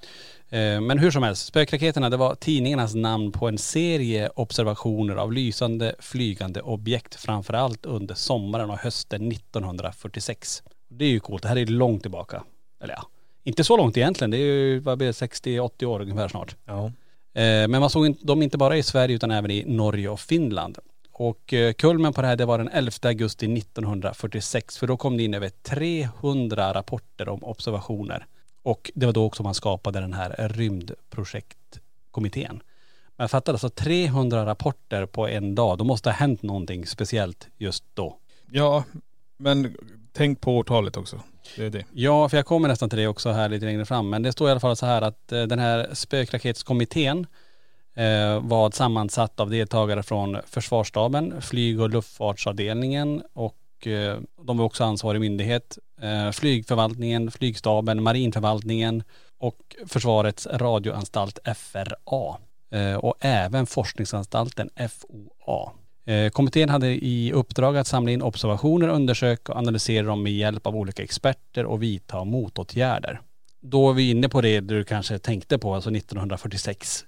Eh, men hur som helst, spökraketerna det var tidningarnas namn på en serie observationer av lysande flygande objekt framförallt under sommaren och hösten 1946. Det är ju coolt, det här är långt tillbaka. Eller ja, inte så långt egentligen, det är ju, vad blir det, 60-80 år ungefär snart. Ja. Eh, Men man såg dem inte bara i Sverige utan även i Norge och Finland. Och eh, kulmen på det här det var den 11 augusti 1946 för då kom det in över 300 rapporter om observationer. Och det var då också man skapade den här rymdprojektkommittén. Men fattar alltså 300 rapporter på en dag, då måste ha hänt någonting speciellt just då. Ja, men tänk på årtalet också. Det är det. Ja, för jag kommer nästan till det också här lite längre fram. Men det står i alla fall så här att eh, den här spökraketskommittén eh, var sammansatt av deltagare från försvarsstaben, flyg och luftfartsavdelningen och eh, de var också ansvarig myndighet, eh, flygförvaltningen, flygstaben, marinförvaltningen och försvarets radioanstalt FRA eh, och även forskningsanstalten FOA. Eh, Kommittén hade i uppdrag att samla in observationer, undersöka och analysera dem med hjälp av olika experter och vidta motåtgärder. Då är vi inne på det du kanske tänkte på, alltså 1946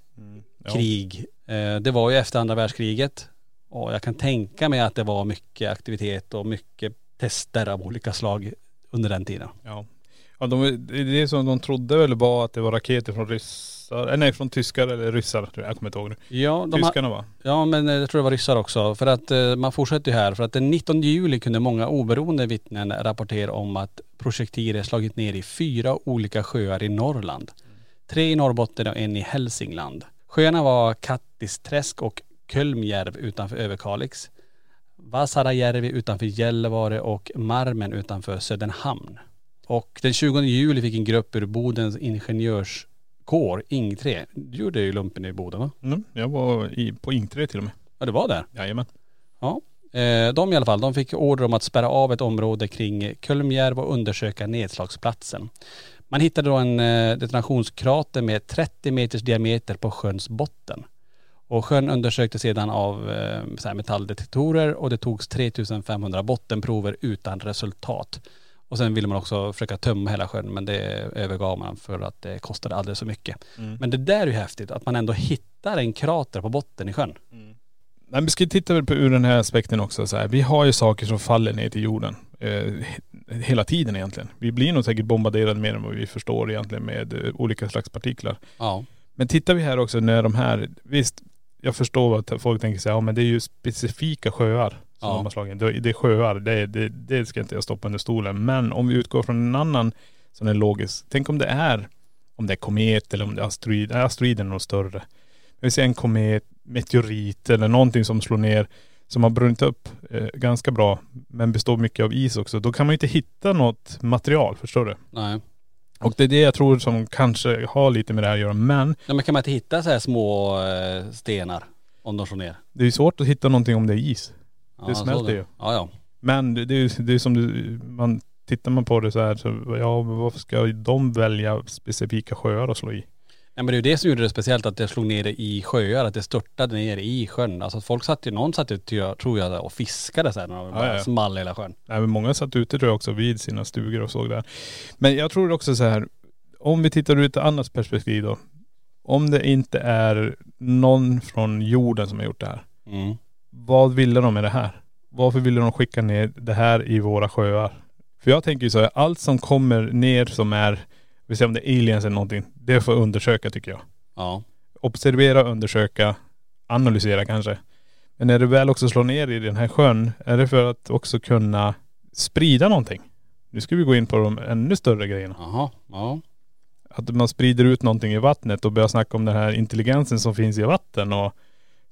Ja. krig. Eh, Det var ju efter andra världskriget och jag kan tänka mig att det var mycket aktivitet och mycket tester av olika slag under den tiden. Ja. Ja, de, det som de trodde väl var att det var raketer från ryssar, eh, nej från tyskar eller ryssar, tror jag jag kommer inte ihåg nu. Ja, de Tyskarna va? ja men eh, jag tror det var ryssar också. För att eh, man fortsätter ju här. För att den 19 juli kunde många oberoende vittnen rapportera om att projektiler slagit ner i fyra olika sjöar i Norrland. Tre i Norrbotten och en i Hälsingland. Sjöarna var Kattisträsk och Kölmjärv utanför Överkalix. Vasarajärvi utanför Gällivare och Marmen utanför Söderhamn. Och den 20 juli fick en grupp ur Bodens ingenjörskår, Ing 3. Du gjorde ju lumpen i Boden va? Mm, jag var i, på Ing 3 till och med. Ja det var där. Jajamän. Ja. Eh, De i alla fall, de fick order om att spärra av ett område kring Kölmjärv och undersöka nedslagsplatsen. Man hittade då en eh, detonationskrater med 30 meters diameter på sjöns botten. Och sjön undersöktes sedan av eh, metalldetektorer och det togs 3500 bottenprover utan resultat. Och sen ville man också försöka tömma hela sjön men det övergav man för att det kostade alldeles för mycket. Men det där är ju häftigt att man ändå hittar en krater på botten i sjön. Nej, vi ska titta på ur den här aspekten också. Så här. Vi har ju saker som faller ner till jorden. Eh, he- hela tiden egentligen. Vi blir nog säkert bombarderade mer än vad vi förstår egentligen med eh, olika slags partiklar. Ja. Men tittar vi här också när de här, visst jag förstår att folk tänker här, ja men det är ju specifika sjöar som Ja. de har slagit. Det det är sjöar, det, det, det ska inte jag stoppa under stolen. Men om vi utgår från en annan som är logisk. Tänk om det är, om det är komet eller om det är asteroid, nej, asteroiden är nog större. Vi ser en komet, meteorit eller någonting som slår ner som har brunnit upp eh, ganska bra men består mycket av is också. Då kan man ju inte hitta något material, förstår du? Nej. Och det är det jag tror som kanske har lite med det här att göra. Men Ja, men kan man inte hitta så här små eh, stenar om de slår ner? det är ju svårt att hitta någonting om det är is. Ja, Det smälter ju. Ja, ja. Men det det är ju det är som du, man, tittar man på det så här så, ja varför ska de välja specifika sjöar att slå i? Nej men det är ju det som gjorde det speciellt att det slog ner det i sjöar, att det störtade ner i sjön. Alltså folk satt ju, någon satt ju tror jag och fiskade här när det bara ja. small hela sjön. Nej, men många satt ute tror jag också vid sina stugor och såg där. Men jag tror också så här, om vi tittar ur ett annat perspektiv då. Om det inte är någon från jorden som har gjort det här. Mm. Vad ville de med det här? Varför ville de skicka ner det här i våra sjöar? För jag tänker ju så här, allt som kommer ner som är, vi säger om det är aliens eller någonting, det får undersöka tycker jag. Ja. Observera, undersöka, analysera kanske. Men när det väl också slår ner i den här sjön, är det för att också kunna sprida någonting? Nu ska vi gå in på de ännu större grejerna. Jaha. Ja. Att man sprider ut någonting i vattnet och börjar snacka om den här intelligensen som finns i vatten och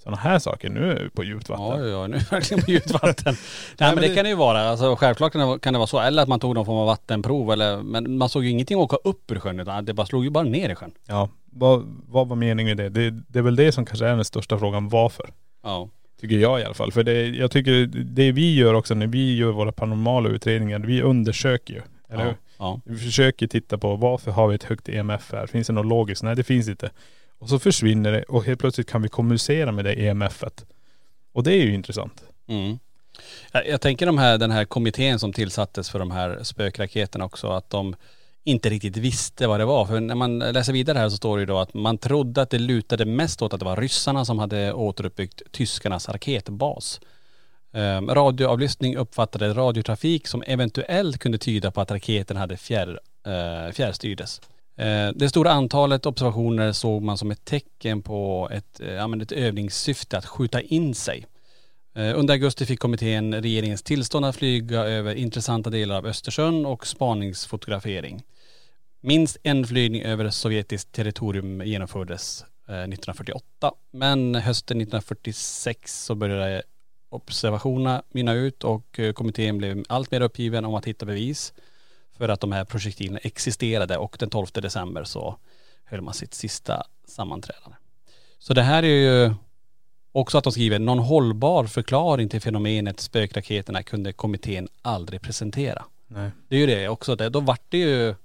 sådana här saker. Nu är vi på djupt vatten. Ja, ja, nu är det verkligen på djupt vatten. (laughs) Nej men det, det- kan det ju vara. Alltså självklart kan det, vara- kan det vara så. Eller att man tog någon form av vattenprov eller, men man såg ju ingenting åka upp ur sjön utan det bara slog ju bara ner i sjön. Ja, vad, vad var meningen med det? det? Det är väl det som kanske är den största frågan. Varför? Ja. Tycker jag i alla fall. För det, jag tycker det vi gör också när vi gör våra paranormala utredningar, vi undersöker ju. Eller hur? Ja. ja. Vi försöker titta på varför har vi ett högt EMF här? Finns det något logiskt? Nej det finns inte. Och så försvinner det och helt plötsligt kan vi kommunicera med det EMFet. Och det är ju intressant. Mm. Jag, jag tänker de här, den här kommittén som tillsattes för de här spökraketerna också, att de inte riktigt visste vad det var. För när man läser vidare här så står det ju då att man trodde att det lutade mest åt att det var ryssarna som hade återuppbyggt tyskarnas raketbas. Um, radioavlyssning uppfattade radiotrafik som eventuellt kunde tyda på att raketen hade fjärr, uh, fjärrstyrdes. Eh, det stora antalet observationer såg man som ett tecken på ett, eh, ja, ett övningssyfte att skjuta in sig. Eh, under augusti fick kommittén regeringens tillstånd att flyga över intressanta delar av Östersjön och spaningsfotografering. Minst en flygning över sovjetiskt territorium genomfördes 1948. Men hösten 1946 så började observationerna mynna ut och kommittén blev allt mer uppgiven om att hitta bevis för att de här projektilerna existerade och den 12 december så höll man sitt sista sammanträdande. Så det här är ju också att de skriver någon hållbar förklaring till fenomenet spökraketerna kunde kommittén aldrig presentera. Nej. Det är ju det också, det, då vart det ju,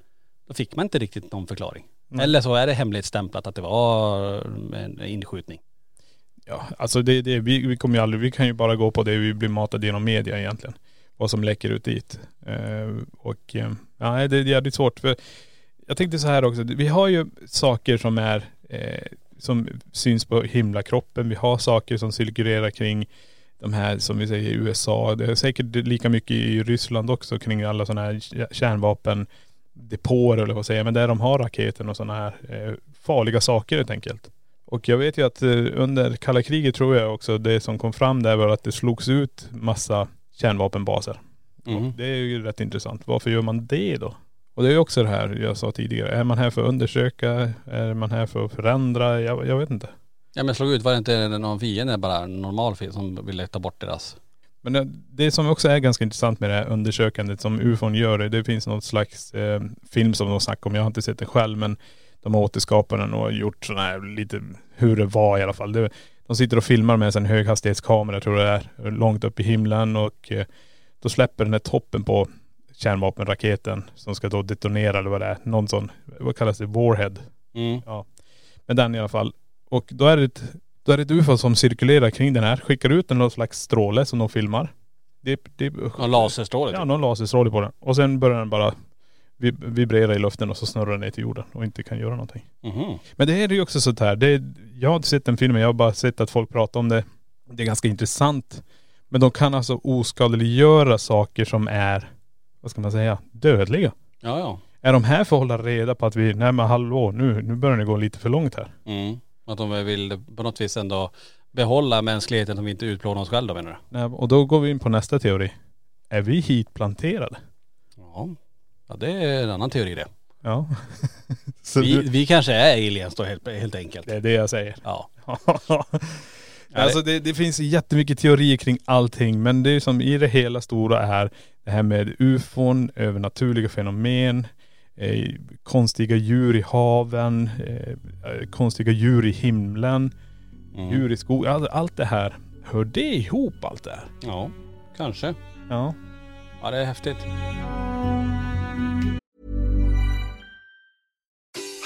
då fick man inte riktigt någon förklaring. Nej. Eller så är det hemligstämplat att det var en inskjutning. Ja, alltså det, det, vi, vi kommer ju aldrig, vi kan ju bara gå på det vi blir matade genom media egentligen. Vad som läcker ut dit. Eh, och eh, ja, det är jävligt svårt. För jag tänkte så här också, vi har ju saker som är eh, som syns på himlakroppen. Vi har saker som cirkulerar kring de här som vi säger i USA. Det är säkert lika mycket i Ryssland också kring alla sådana här kärnvapendepåer eller vad säger jag, men där de har raketen och sådana här eh, farliga saker helt enkelt. Och jag vet ju att eh, under kalla kriget tror jag också det som kom fram där var att det slogs ut massa kärnvapenbaser. Mm. Det är ju rätt intressant. Varför gör man det då? Och det är ju också det här jag sa tidigare. Är man här för att undersöka? Är man här för att förändra? Jag, jag vet inte. Ja men slog ut, var det inte någon fiende bara, normal fiende som ville ta bort deras? Men det, det som också är ganska intressant med det här undersökandet som UFON gör, det, det finns något slags eh, film som de snackar om. Jag har inte sett den själv men de har återskapat den och gjort sådana här lite hur det var i alla fall. Det, de sitter och filmar med en höghastighetskamera tror jag det är, långt upp i himlen och eh, då släpper den här toppen på kärnvapenraketen som ska då detonera eller vad det är. Någon sån, vad kallas det, warhead. Mm. Men den i alla fall. Och då är det ett, då är det ett ufo som cirkulerar kring den här. Skickar ut en någon slags stråle som de filmar. Det, det, Någon laserstråle Ja, typ. någon laserstråle på den. Och sen börjar den bara vibrera i luften och så snurrar den ner till jorden och inte kan göra någonting. Mhm. Men det är ju också sånt här. Det, jag har sett den filmen, jag har bara sett att folk pratar om det. Det är ganska intressant. Men de kan alltså oskadliggöra saker som är, vad ska man säga, dödliga. Ja, ja. Är de här för att hålla reda på att vi, nej men hallå nu, nu börjar det gå lite för långt här. Mm. Att de vill på något vis ändå behålla mänskligheten som vi inte utplånar oss själva menar du? Nej, och då går vi in på nästa teori. Är vi hitplanterade? Ja. Ja det är en annan teori det. Ja. (laughs) Vi, du, vi kanske är aliens då helt, helt enkelt. det är det jag säger. Ja. (laughs) alltså det, det finns jättemycket teorier kring allting men det är som i det hela stora är det här med ufon, övernaturliga fenomen, eh, konstiga djur i haven, eh, eh, konstiga djur i himlen, Mm. djur i skogen. Allt, allt det här. Hör det ihop allt det här? Ja, kanske. Ja. Ja det är häftigt.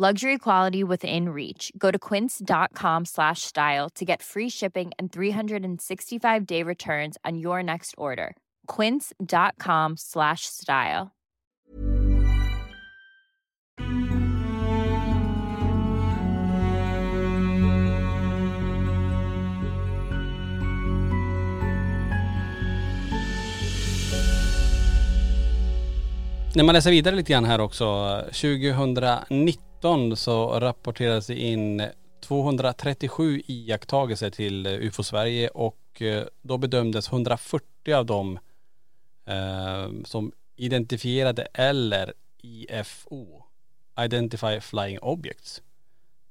Luxury quality within reach. Go to quince.com slash style to get free shipping and 365 day returns on your next order. Quince.com slash style. När man läser vidare lite grann här också. 2019 så rapporterades det in 237 iakttagelser till eh, UFO Sverige och eh, då bedömdes 140 av dem eh, som identifierade eller IFO, Identify Flying Objects.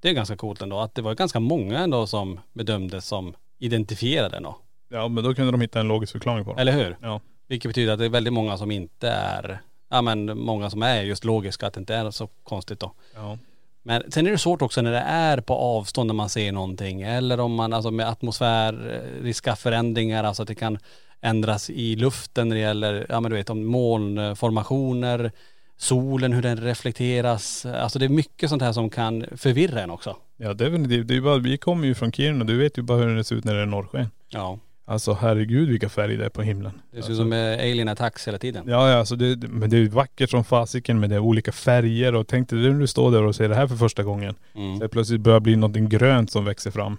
Det är ganska coolt ändå att det var ganska många ändå som bedömdes som identifierade ändå. Ja men då kunde de hitta en logisk förklaring på det. Eller hur? Ja. Vilket betyder att det är väldigt många som inte är, ja men många som är just logiska, att det inte är så konstigt då. Ja. Men sen är det svårt också när det är på avstånd när man ser någonting eller om man, alltså med atmosfäriska förändringar, alltså att det kan ändras i luften när det gäller, ja men du vet om molnformationer, solen, hur den reflekteras. Alltså det är mycket sånt här som kan förvirra en också. Ja definitivt. Det är bara, vi kommer ju från Kiruna, du vet ju bara hur det ser ut när det är norrsken. Ja. Alltså herregud vilka färger det är på himlen. Det ser ut alltså, som eh, alien attacks hela tiden. Ja, ja alltså det, men det är vackert som fasiken med det är olika färger och tänk dig när du står där och ser det här för första gången. Mm. Så det plötsligt börjar bli någonting grönt som växer fram.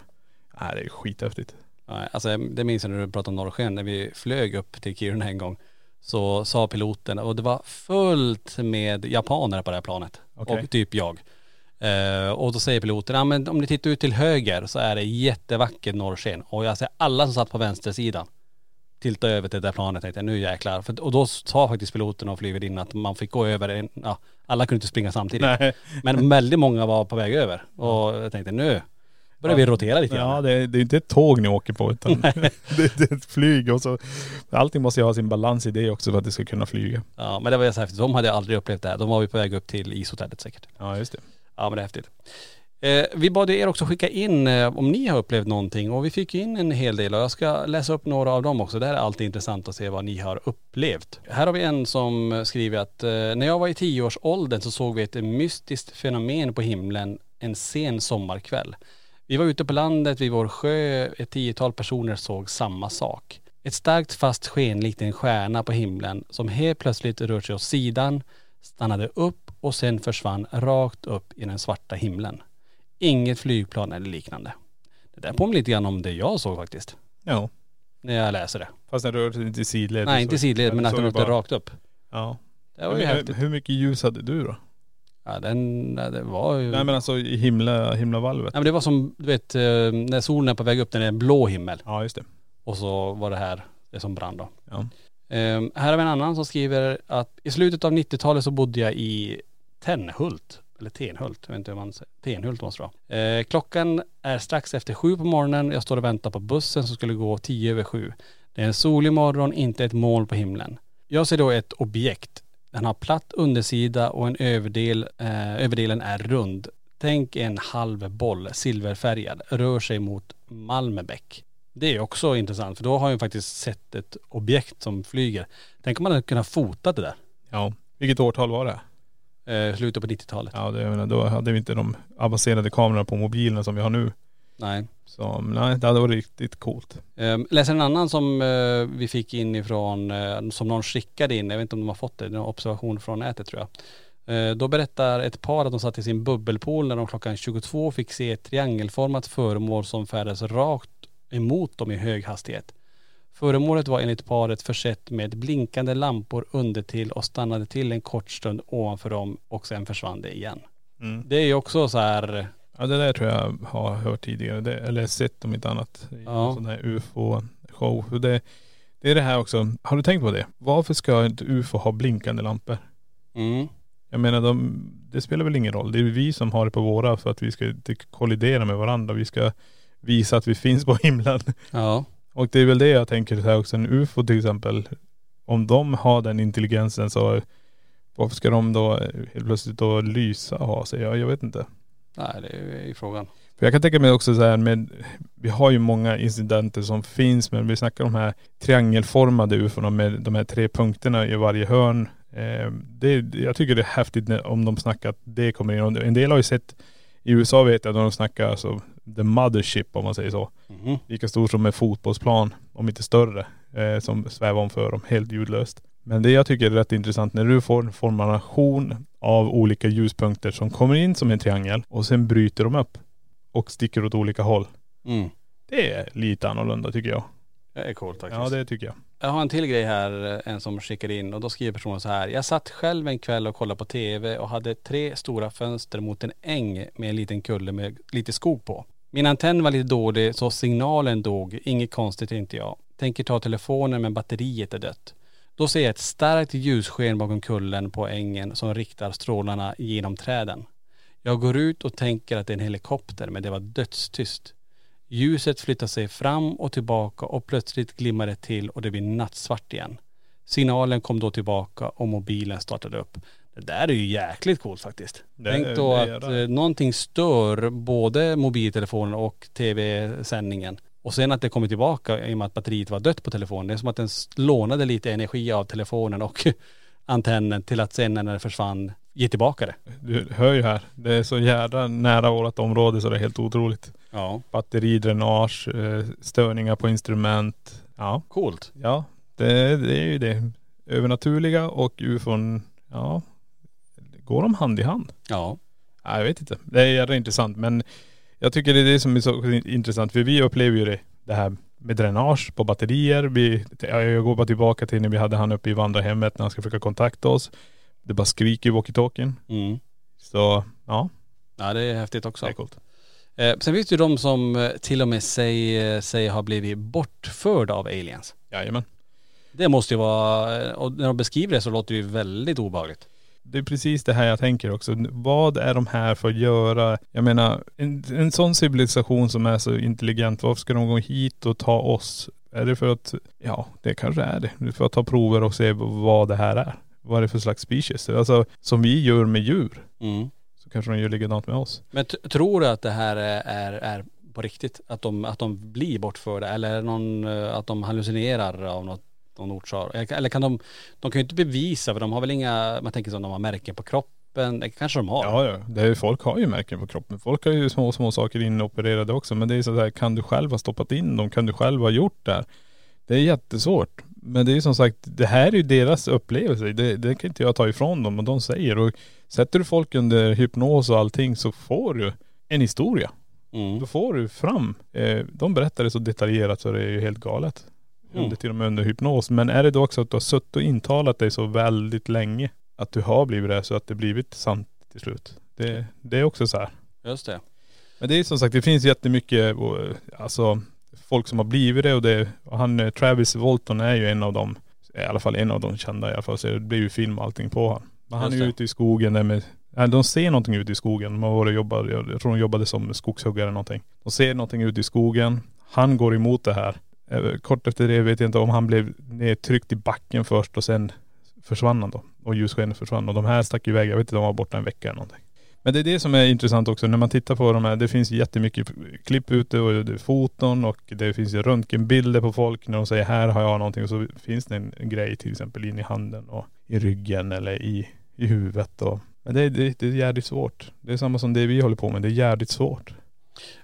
Nej det är skithäftigt. Ja, Alltså det minns jag när du pratade om norrsken, när vi flög upp till Kiruna en gång. Så sa piloten, och det var fullt med japaner på det här planet. Okej. Och typ jag. Eh, och då säger piloten, ja men om ni tittar ut till höger så är det jättevackert norrsken. Och jag ser alla som satt på vänstersidan tilta över till det där planet tänkte jag, nu jäklar. För, och då sa faktiskt piloten och flygvärdinnan att man fick gå över, en, ja, alla kunde inte springa samtidigt. Nej. (laughs) Men väldigt många var på väg över. Och jag tänkte nu börjar vi rotera lite grann. Ja det, är- det är inte ett tåg ni åker på utan (laughs) (laughs) det, det är ett flyg och så allting måste ju ha sin balans i det också för att det ska kunna flyga. Ja men det var ju så häftigt, de hade aldrig upplevt det här. De var ju på väg upp till ishotellet säkert. Ja just det. Ja men det är häftigt. Eh, vi bad ju er också skicka in eh, om ni har upplevt någonting och vi fick ju in en hel del och jag ska läsa upp några av dem också. Det här är alltid intressant att se vad ni har upplevt. Här har vi en som skriver att eh, när jag var i tioårsåldern så såg vi ett mystiskt fenomen på himlen en sen sommarkväll. Vi var ute på landet vid vår sjö, ett tiotal personer såg samma sak. Ett starkt fast sken likt en stjärna på himlen som helt plötsligt rörde sig åt sidan, stannade upp och sen försvann rakt upp i den svarta himlen. Inget flygplan eller liknande. Det där påminner lite grann om det jag såg faktiskt. Ja. När jag läser det. Fast den rör sig inte i sidled. Nej inte sidled men att den åkte bara- rakt upp. Ja. Det var ju hur, häftigt. hur mycket ljus hade du då? Ja den, det var ju.. Nej men alltså i himla, himlavalvet. Nej men det var som, du vet, eh, när solen är på väg upp, den är en blå himmel. Ja just det. Och så var det här, det som brann då. Ja. Ehm, här har vi en annan som skriver att i slutet av 90-talet så bodde jag i Tenhult. Eller Tenhult, jag vet inte hur man säger. Tenhult måste det vara. Eh, klockan är strax efter sju på morgonen. Jag står och väntar på bussen som skulle gå tio över sju. Det är en solig morgon, inte ett moln på himlen. Jag ser då ett objekt. Den har platt undersida och en överdel, eh, överdelen är rund. Tänk en halv boll, silverfärgad, rör sig mot Malmebäck. Det är också intressant för då har jag faktiskt sett ett objekt som flyger. Tänk om man hade kunnat fota det där. Ja. Vilket årtal var det? Eh, slutet på 90-talet. Ja det, jag menar, då hade vi inte de avancerade kamerorna på mobilerna som vi har nu. Nej. Så nej, det hade varit riktigt coolt. Um, läser en annan som eh, vi fick in ifrån, eh, som någon skickade in, jag vet inte om de har fått det, det är en observation från nätet tror jag. Eh, då berättar ett par att de satt i sin bubbelpool när de klockan 22 fick se ett triangelformat föremål som färdades rakt emot dem i hög hastighet. Föremålet var enligt paret försett med blinkande lampor undertill och stannade till en kort stund ovanför dem och sen försvann det igen. Mm. Det är ju också så här, Ja det där tror jag har hört tidigare. Det, eller sett om inte annat. I Ja. sån här ufo-show. Det, det är det här också. Har du tänkt på det? Varför ska ett ufo ha blinkande lampor? mm, Jag menar de, det spelar väl ingen roll. Det är vi som har det på våra för att vi ska inte kollidera med varandra. Vi ska visa att vi finns på himlen. ja, Och det är väl det jag tänker så här också. En ufo till exempel. Om de har den intelligensen så varför ska de då helt plötsligt då lysa och ha sig? Jag, jag vet inte. nej det är ju frågan. För jag kan tänka mig också så här med, vi har ju många incidenter som finns men vi snackar om de här triangelformade ufona med de här tre punkterna i varje hörn. Eh, det, jag tycker det är häftigt när, om de snackar att det kommer in. En del har ju sett, i USA vet jag att de snackar alltså the mothership om man säger så. Mhm. Lika stor som en fotbollsplan, om inte större, eh, som svävar omför dem helt ljudlöst. Men det jag tycker är rätt intressant när du får en formation av olika ljuspunkter som kommer in som en triangel och sen bryter de upp och sticker åt olika håll. Mm. Det är lite annorlunda tycker jag. Det är coolt faktiskt. Ja det tycker jag. Jag har en till grej här, eh, en som skickade in och då skriver personen så här. Jag satt själv en kväll och kollade på tv och hade tre stora fönster mot en äng med en liten kulle med lite skog på. Min antenn var lite dålig så signalen dog, inget konstigt inte jag. Tänker ta telefonen men batteriet är dött. Då ser jag ett starkt ljussken bakom kullen på ängen som riktar strålarna genom träden. Jag går ut och tänker att det är en helikopter men det var dödstyst. Ljuset flyttar sig fram och tillbaka och plötsligt glimmar det till och det blir nattsvart igen. Signalen kom då tillbaka och mobilen startade upp. Det där är ju jäkligt coolt faktiskt. Det- Tänk då är att eh, någonting stör både mobiltelefonen och tv-sändningen. Och sen att det kommer tillbaka i och med att batteriet var dött på telefonen. Det är som att den lånade lite energi av telefonen och (laughs) antennen till att sen när den försvann ge tillbaka det. Du hör ju här. Det är så jävla nära vårt område så det är helt otroligt. Ja. Batteridränage, eh, störningar på instrument. Ja. Coolt. Ja, det, det är ju det. Övernaturliga och ufon, ja. Går de hand i hand? Ja. Ja, jag vet inte. Det är intressant men jag tycker det är det som är så intressant för vi upplever ju det, det här med dränage på batterier. Vi, jag går bara tillbaka till när vi hade han uppe i vandrarhemmet när han ska försöka kontakta oss. Det bara skriker i walkie-talkien. Mm. Så ja, Ja det är häftigt också. det är coolt. Eh, sen finns det ju de som eh, till och med säger, säger har blivit bortförda av aliens. Jajamän. Det måste ju vara, eh, och när de beskriver det så låter det ju väldigt obehagligt. Det är precis det här jag tänker också. Vad är de här för att göra? Jag menar, en, en sån civilisation som är så intelligent, varför ska de gå hit och ta oss? Är det för att, ja det kanske är det. För att ta prover och se vad det här är. Vad är det för slags species? Alltså som vi gör med djur, Mm. så kanske de gör likadant med oss. Men tror du att det här är, är, är på riktigt? Att de, att de blir bortförda eller är det någon, eh, att de hallucinerar av något, någon orsak? Eller eller kan de, de kan ju inte bevisa för de har väl inga, man tänker som de har märken på kroppen, det kanske de har. Ja, ja. Det är, folk har ju märken på kroppen. Folk har ju små, små saker inopererade också. Men det är så där, kan du själv ha stoppat in dem? Kan du själv ha gjort det här? Det är jättesvårt. Men det är ju som sagt, det här är ju deras upplevelse. Det, det kan inte jag ta ifrån dem och de säger. Och sätter du folk under hypnos och allting så får du en historia. Mm. Då får du fram, eh, de berättar det så detaljerat så det är ju helt galet. Mm. Under, till och med under hypnos. Men är det då också att du har suttit och intalat dig så väldigt länge att du har blivit det så att det blivit sant till slut. Det, det är också så här. Just det. Men det är som sagt, det finns jättemycket, och, alltså folk som har blivit det och det, och han eh, Travis Walton är ju en av dem, i alla fall en av de kända i alla fall, så det blir ju film och allting på han. Men han Just är ju ute i skogen där med, de ser någonting ute i skogen. De har varit och jobbat, jag tror de jobbade som skogshuggare eller någonting. De ser någonting ute i skogen, han går emot det här. Eh, kort efter det vet jag inte om han blev nedtryckt i backen först och sen försvann han då. Och ljusskenet försvann. Och de här stack iväg, jag vet inte, de var borta en vecka eller någonting. Men det är det som är intressant också när man tittar på de här. Det finns jättemycket klipp ute och det är foton och det finns ju röntgenbilder på folk när de säger här har jag någonting och så finns det en, en grej till exempel in i handen och i ryggen eller i, i huvudet och men det, är- det, det är jävligt svårt. Det är samma som det vi håller på med. Det är jävligt svårt.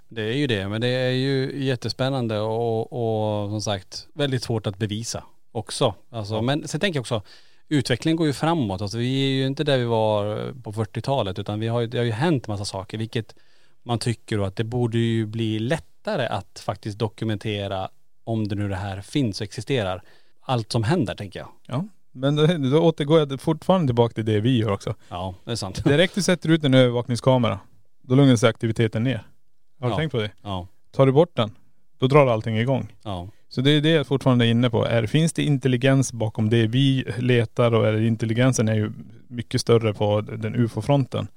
Det är ju det, men det är ju jättespännande och, och som sagt väldigt svårt att bevisa också. Alltså, Men sen tänker jag också, utvecklingen går ju framåt. Alltså, vi är ju inte där vi var på 40-talet utan vi har ju, det har ju hänt massa saker vilket man tycker då att det borde ju bli lättare att faktiskt dokumentera om det nu det här finns och existerar. Allt som händer tänker jag. Ja. Men då, då återgår jag fortfarande tillbaka till det vi gör också. Ja, det är sant. Direkt du sätter ut en övervakningskamera, då lugnar sig aktiviteten ner. Har du Ja. tänkt på det? Ja, Tar du bort den, då drar allting igång. ja, Så det är det jag fortfarande är inne på. Är, finns det intelligens bakom det vi letar och är intelligensen är ju mycket större på den ufo-fronten.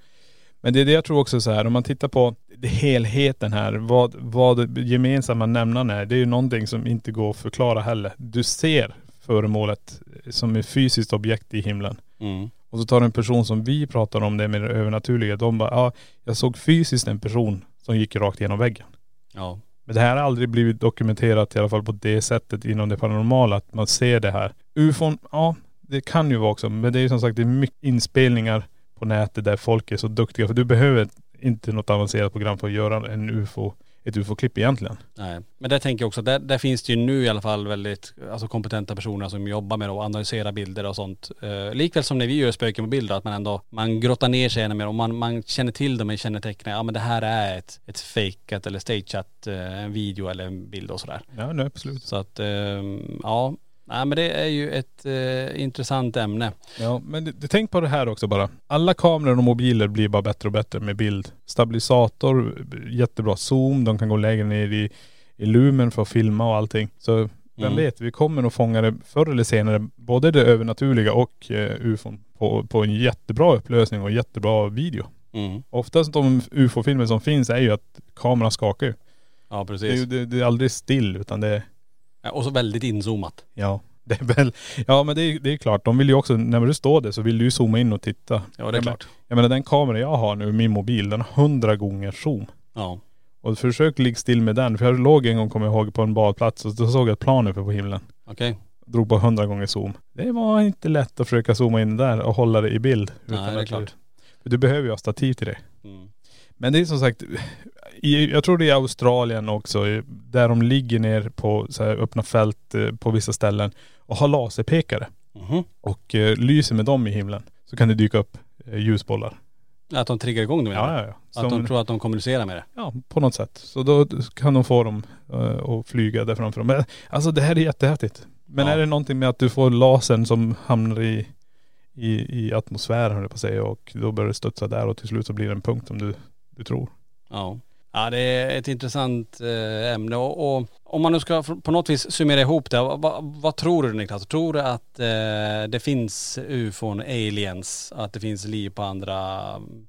Men det är det jag tror också så här, om man tittar på helheten här, vad, vad gemensamma nämnaren är, det är ju någonting som inte går att förklara heller. Du ser föremålet som ett fysiskt objekt i himlen. mm, Och så tar du en person som vi pratar om det med det övernaturliga. De bara, ja, jag såg fysiskt en person som gick rakt genom väggen. ja, Men det här har aldrig blivit dokumenterat i alla fall på det sättet inom det paranormala, att man ser det här. Ufon, ja det kan ju vara också, men det är ju som sagt det är mycket inspelningar på nätet där folk är så duktiga. För du behöver inte något avancerat program för att göra en ufo, ett ufo-klipp egentligen. Nej. Men där tänker jag också, där, där finns det ju nu i alla fall väldigt alltså kompetenta personer som jobbar med att analysera bilder och sånt. Eh, likväl som när vi gör spöken på bilder, att man ändå, man grottar ner sig ännu mer och man, man känner till dem i kännetecknen. Ja men det här är ett, ett fejkat eller stageat, eh, en video eller en bild och sådär. Ja, nej, absolut. Så att, eh, ja. Nej men det är ju ett eh, intressant ämne. Ja, men det, det, tänk på det här också bara. Alla kameror och mobiler blir bara bättre och bättre med bild. Stabilisator, jättebra zoom, de kan gå lägre ner i, i lumen för att filma och allting. Så vem Mm. vet, vi kommer nog fånga det förr eller senare, både det övernaturliga och eh, ufon på, på en jättebra upplösning och jättebra video. Mm. Oftast de ufo-filmer som finns är ju att kameran skakar ju. Ja Det precis. ju det, det är aldrig still utan det är, Och så väldigt inzoomat. ja. (laughs) Det är väl, ja men det är, det är klart, de vill ju också, när du står där så vill du ju zooma in och titta. Ja det är klart. Jag menar den kamera jag har nu, min mobil, den har 100 gånger zoom. Ja. Och försök ligga still med den. För jag låg en gång, kommer jag ihåg, på en badplats och då såg jag ett plan uppe på himlen. Okej. Drog på 100 gånger zoom. Det var inte lätt att försöka zooma in där och hålla det i bild. Nej det är klart. Du, för du behöver ju ha stativ till det. Mm. Men det är som sagt, i, jag tror det är Australien också, där de ligger ner på så här öppna fält eh, på vissa ställen och har laserpekare. Mhm. Och eh, lyser med dem i himlen. Så kan det dyka upp eh, ljusbollar. Att de triggar igång det menar Ja, ja, ja. Att de Som- tror att de kommunicerar med det? Ja, på något sätt. Så då kan de få dem uh, att flyga där framför dem. Men alltså det här är jättehäftigt. Men Ja. är det någonting med att du får lasern som hamnar i, i, i atmosfären höll på att säga och då börjar det studsa där och till slut så blir det en punkt som du, du tror. Ja. Ja det är ett intressant eh, ämne och, och om man nu ska på något vis summera ihop det, vad, vad, vad tror du Niklas? Tror du att eh, det finns ufon, aliens, att det finns liv på andra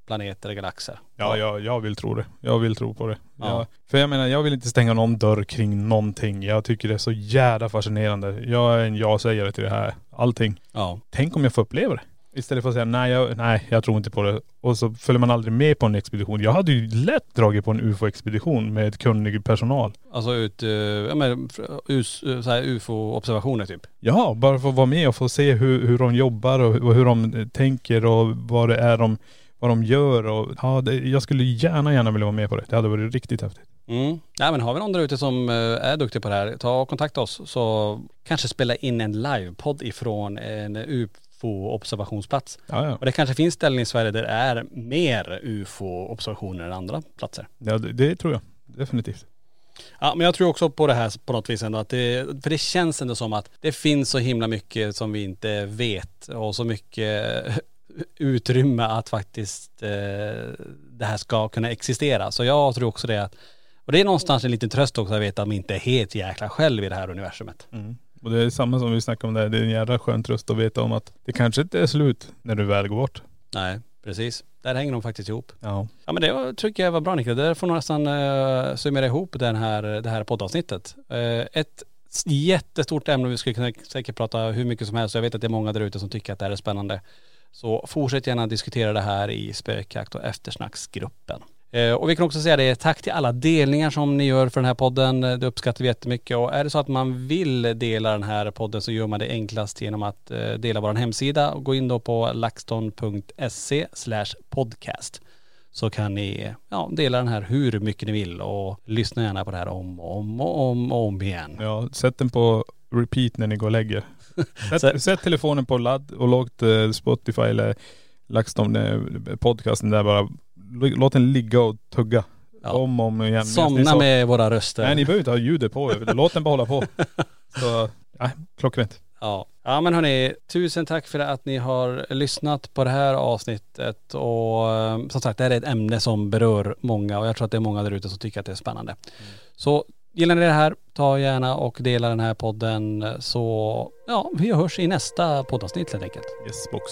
planeter, galaxer? Ja, jag, jag vill tro det. Jag vill tro på det. Ja. Jag, för jag menar, jag vill inte stänga någon dörr kring någonting. Jag tycker det är så jävla fascinerande. Jag är en ja-sägare till det här. Allting. Ja. Tänk om jag får uppleva det. Istället för att säga nej jag, nej, jag tror inte på det. Och så följer man aldrig med på en expedition. Jag hade ju lätt dragit på en ufo-expedition med kunnig personal. Alltså ut, eh, ja men us, så här ufo-observationer typ? Ja, bara att vara med och få se hur, hur de jobbar och hur, och hur de eh, tänker och vad det är de, vad de gör och ja, det, jag skulle gärna, gärna vilja vara med på det. Det hade varit riktigt häftigt. Mm. Ja, men har vi någon där ute som eh, är duktig på det här, ta och kontakta oss så kanske spela in en livepodd ifrån en ufo-observationsplats. Ja, ja. Och det kanske finns ställen i Sverige där det är mer ufo-observationer än andra platser. ja det, det tror jag. Definitivt. Ja men jag tror också på det här på något vis ändå att det, för det känns ändå som att det finns så himla mycket som vi inte vet och så mycket (laughs) utrymme att faktiskt eh, det här ska kunna existera. Så jag tror också det att, och det är någonstans en liten tröst också att veta att man inte är helt jäkla själv i det här universumet. Och det är samma som vi snackade om där, det är en jävla skön tröst att veta om att det kanske inte är slut när du väl går bort. Nej, precis. Där hänger de faktiskt ihop. Ja. Ja men det var, tycker jag var bra Niklas. Där får nog nästan uh, summera ihop den här, det här poddavsnittet. Eh, ett jättestort ämne, vi skulle kunna säkert prata hur mycket som helst. Jag vet att det är många där ute som tycker att det här är spännande. Så fortsätt gärna diskutera det här i spökjakt och eftersnacksgruppen. Eh, och vi kan också säga det, tack till alla delningar som ni gör för den här podden. Det uppskattar vi jättemycket. Och är det så att man vill dela den här podden så gör man det enklast genom att eh, dela vår hemsida och gå in då på laxton.se podcast så kan ni ja, dela den här hur mycket ni vill och lyssna gärna på det här om och om och om, och om igen. Ja, sätt den på repeat när ni går och lägger. (laughs) Sätt, sätt telefonen på ladd och eh, Spotify eller LaxTon eh, podcasten där bara, låt den ligga och tugga. Ja. Om och om igen. Somna med våra röster. Nej ni behöver inte ha ljudet på, (laughs) låt den bara hålla på. Så, nej, klockrent. Ja. ja men hörni, tusen tack för att ni har lyssnat på det här avsnittet och eh, som sagt det här är ett ämne som berör många och jag tror att det är många där ute som tycker att det är spännande. Så gillar ni det här, ta gärna och dela den här podden så ja, vi hörs i nästa poddavsnitt helt enkelt. Yes box.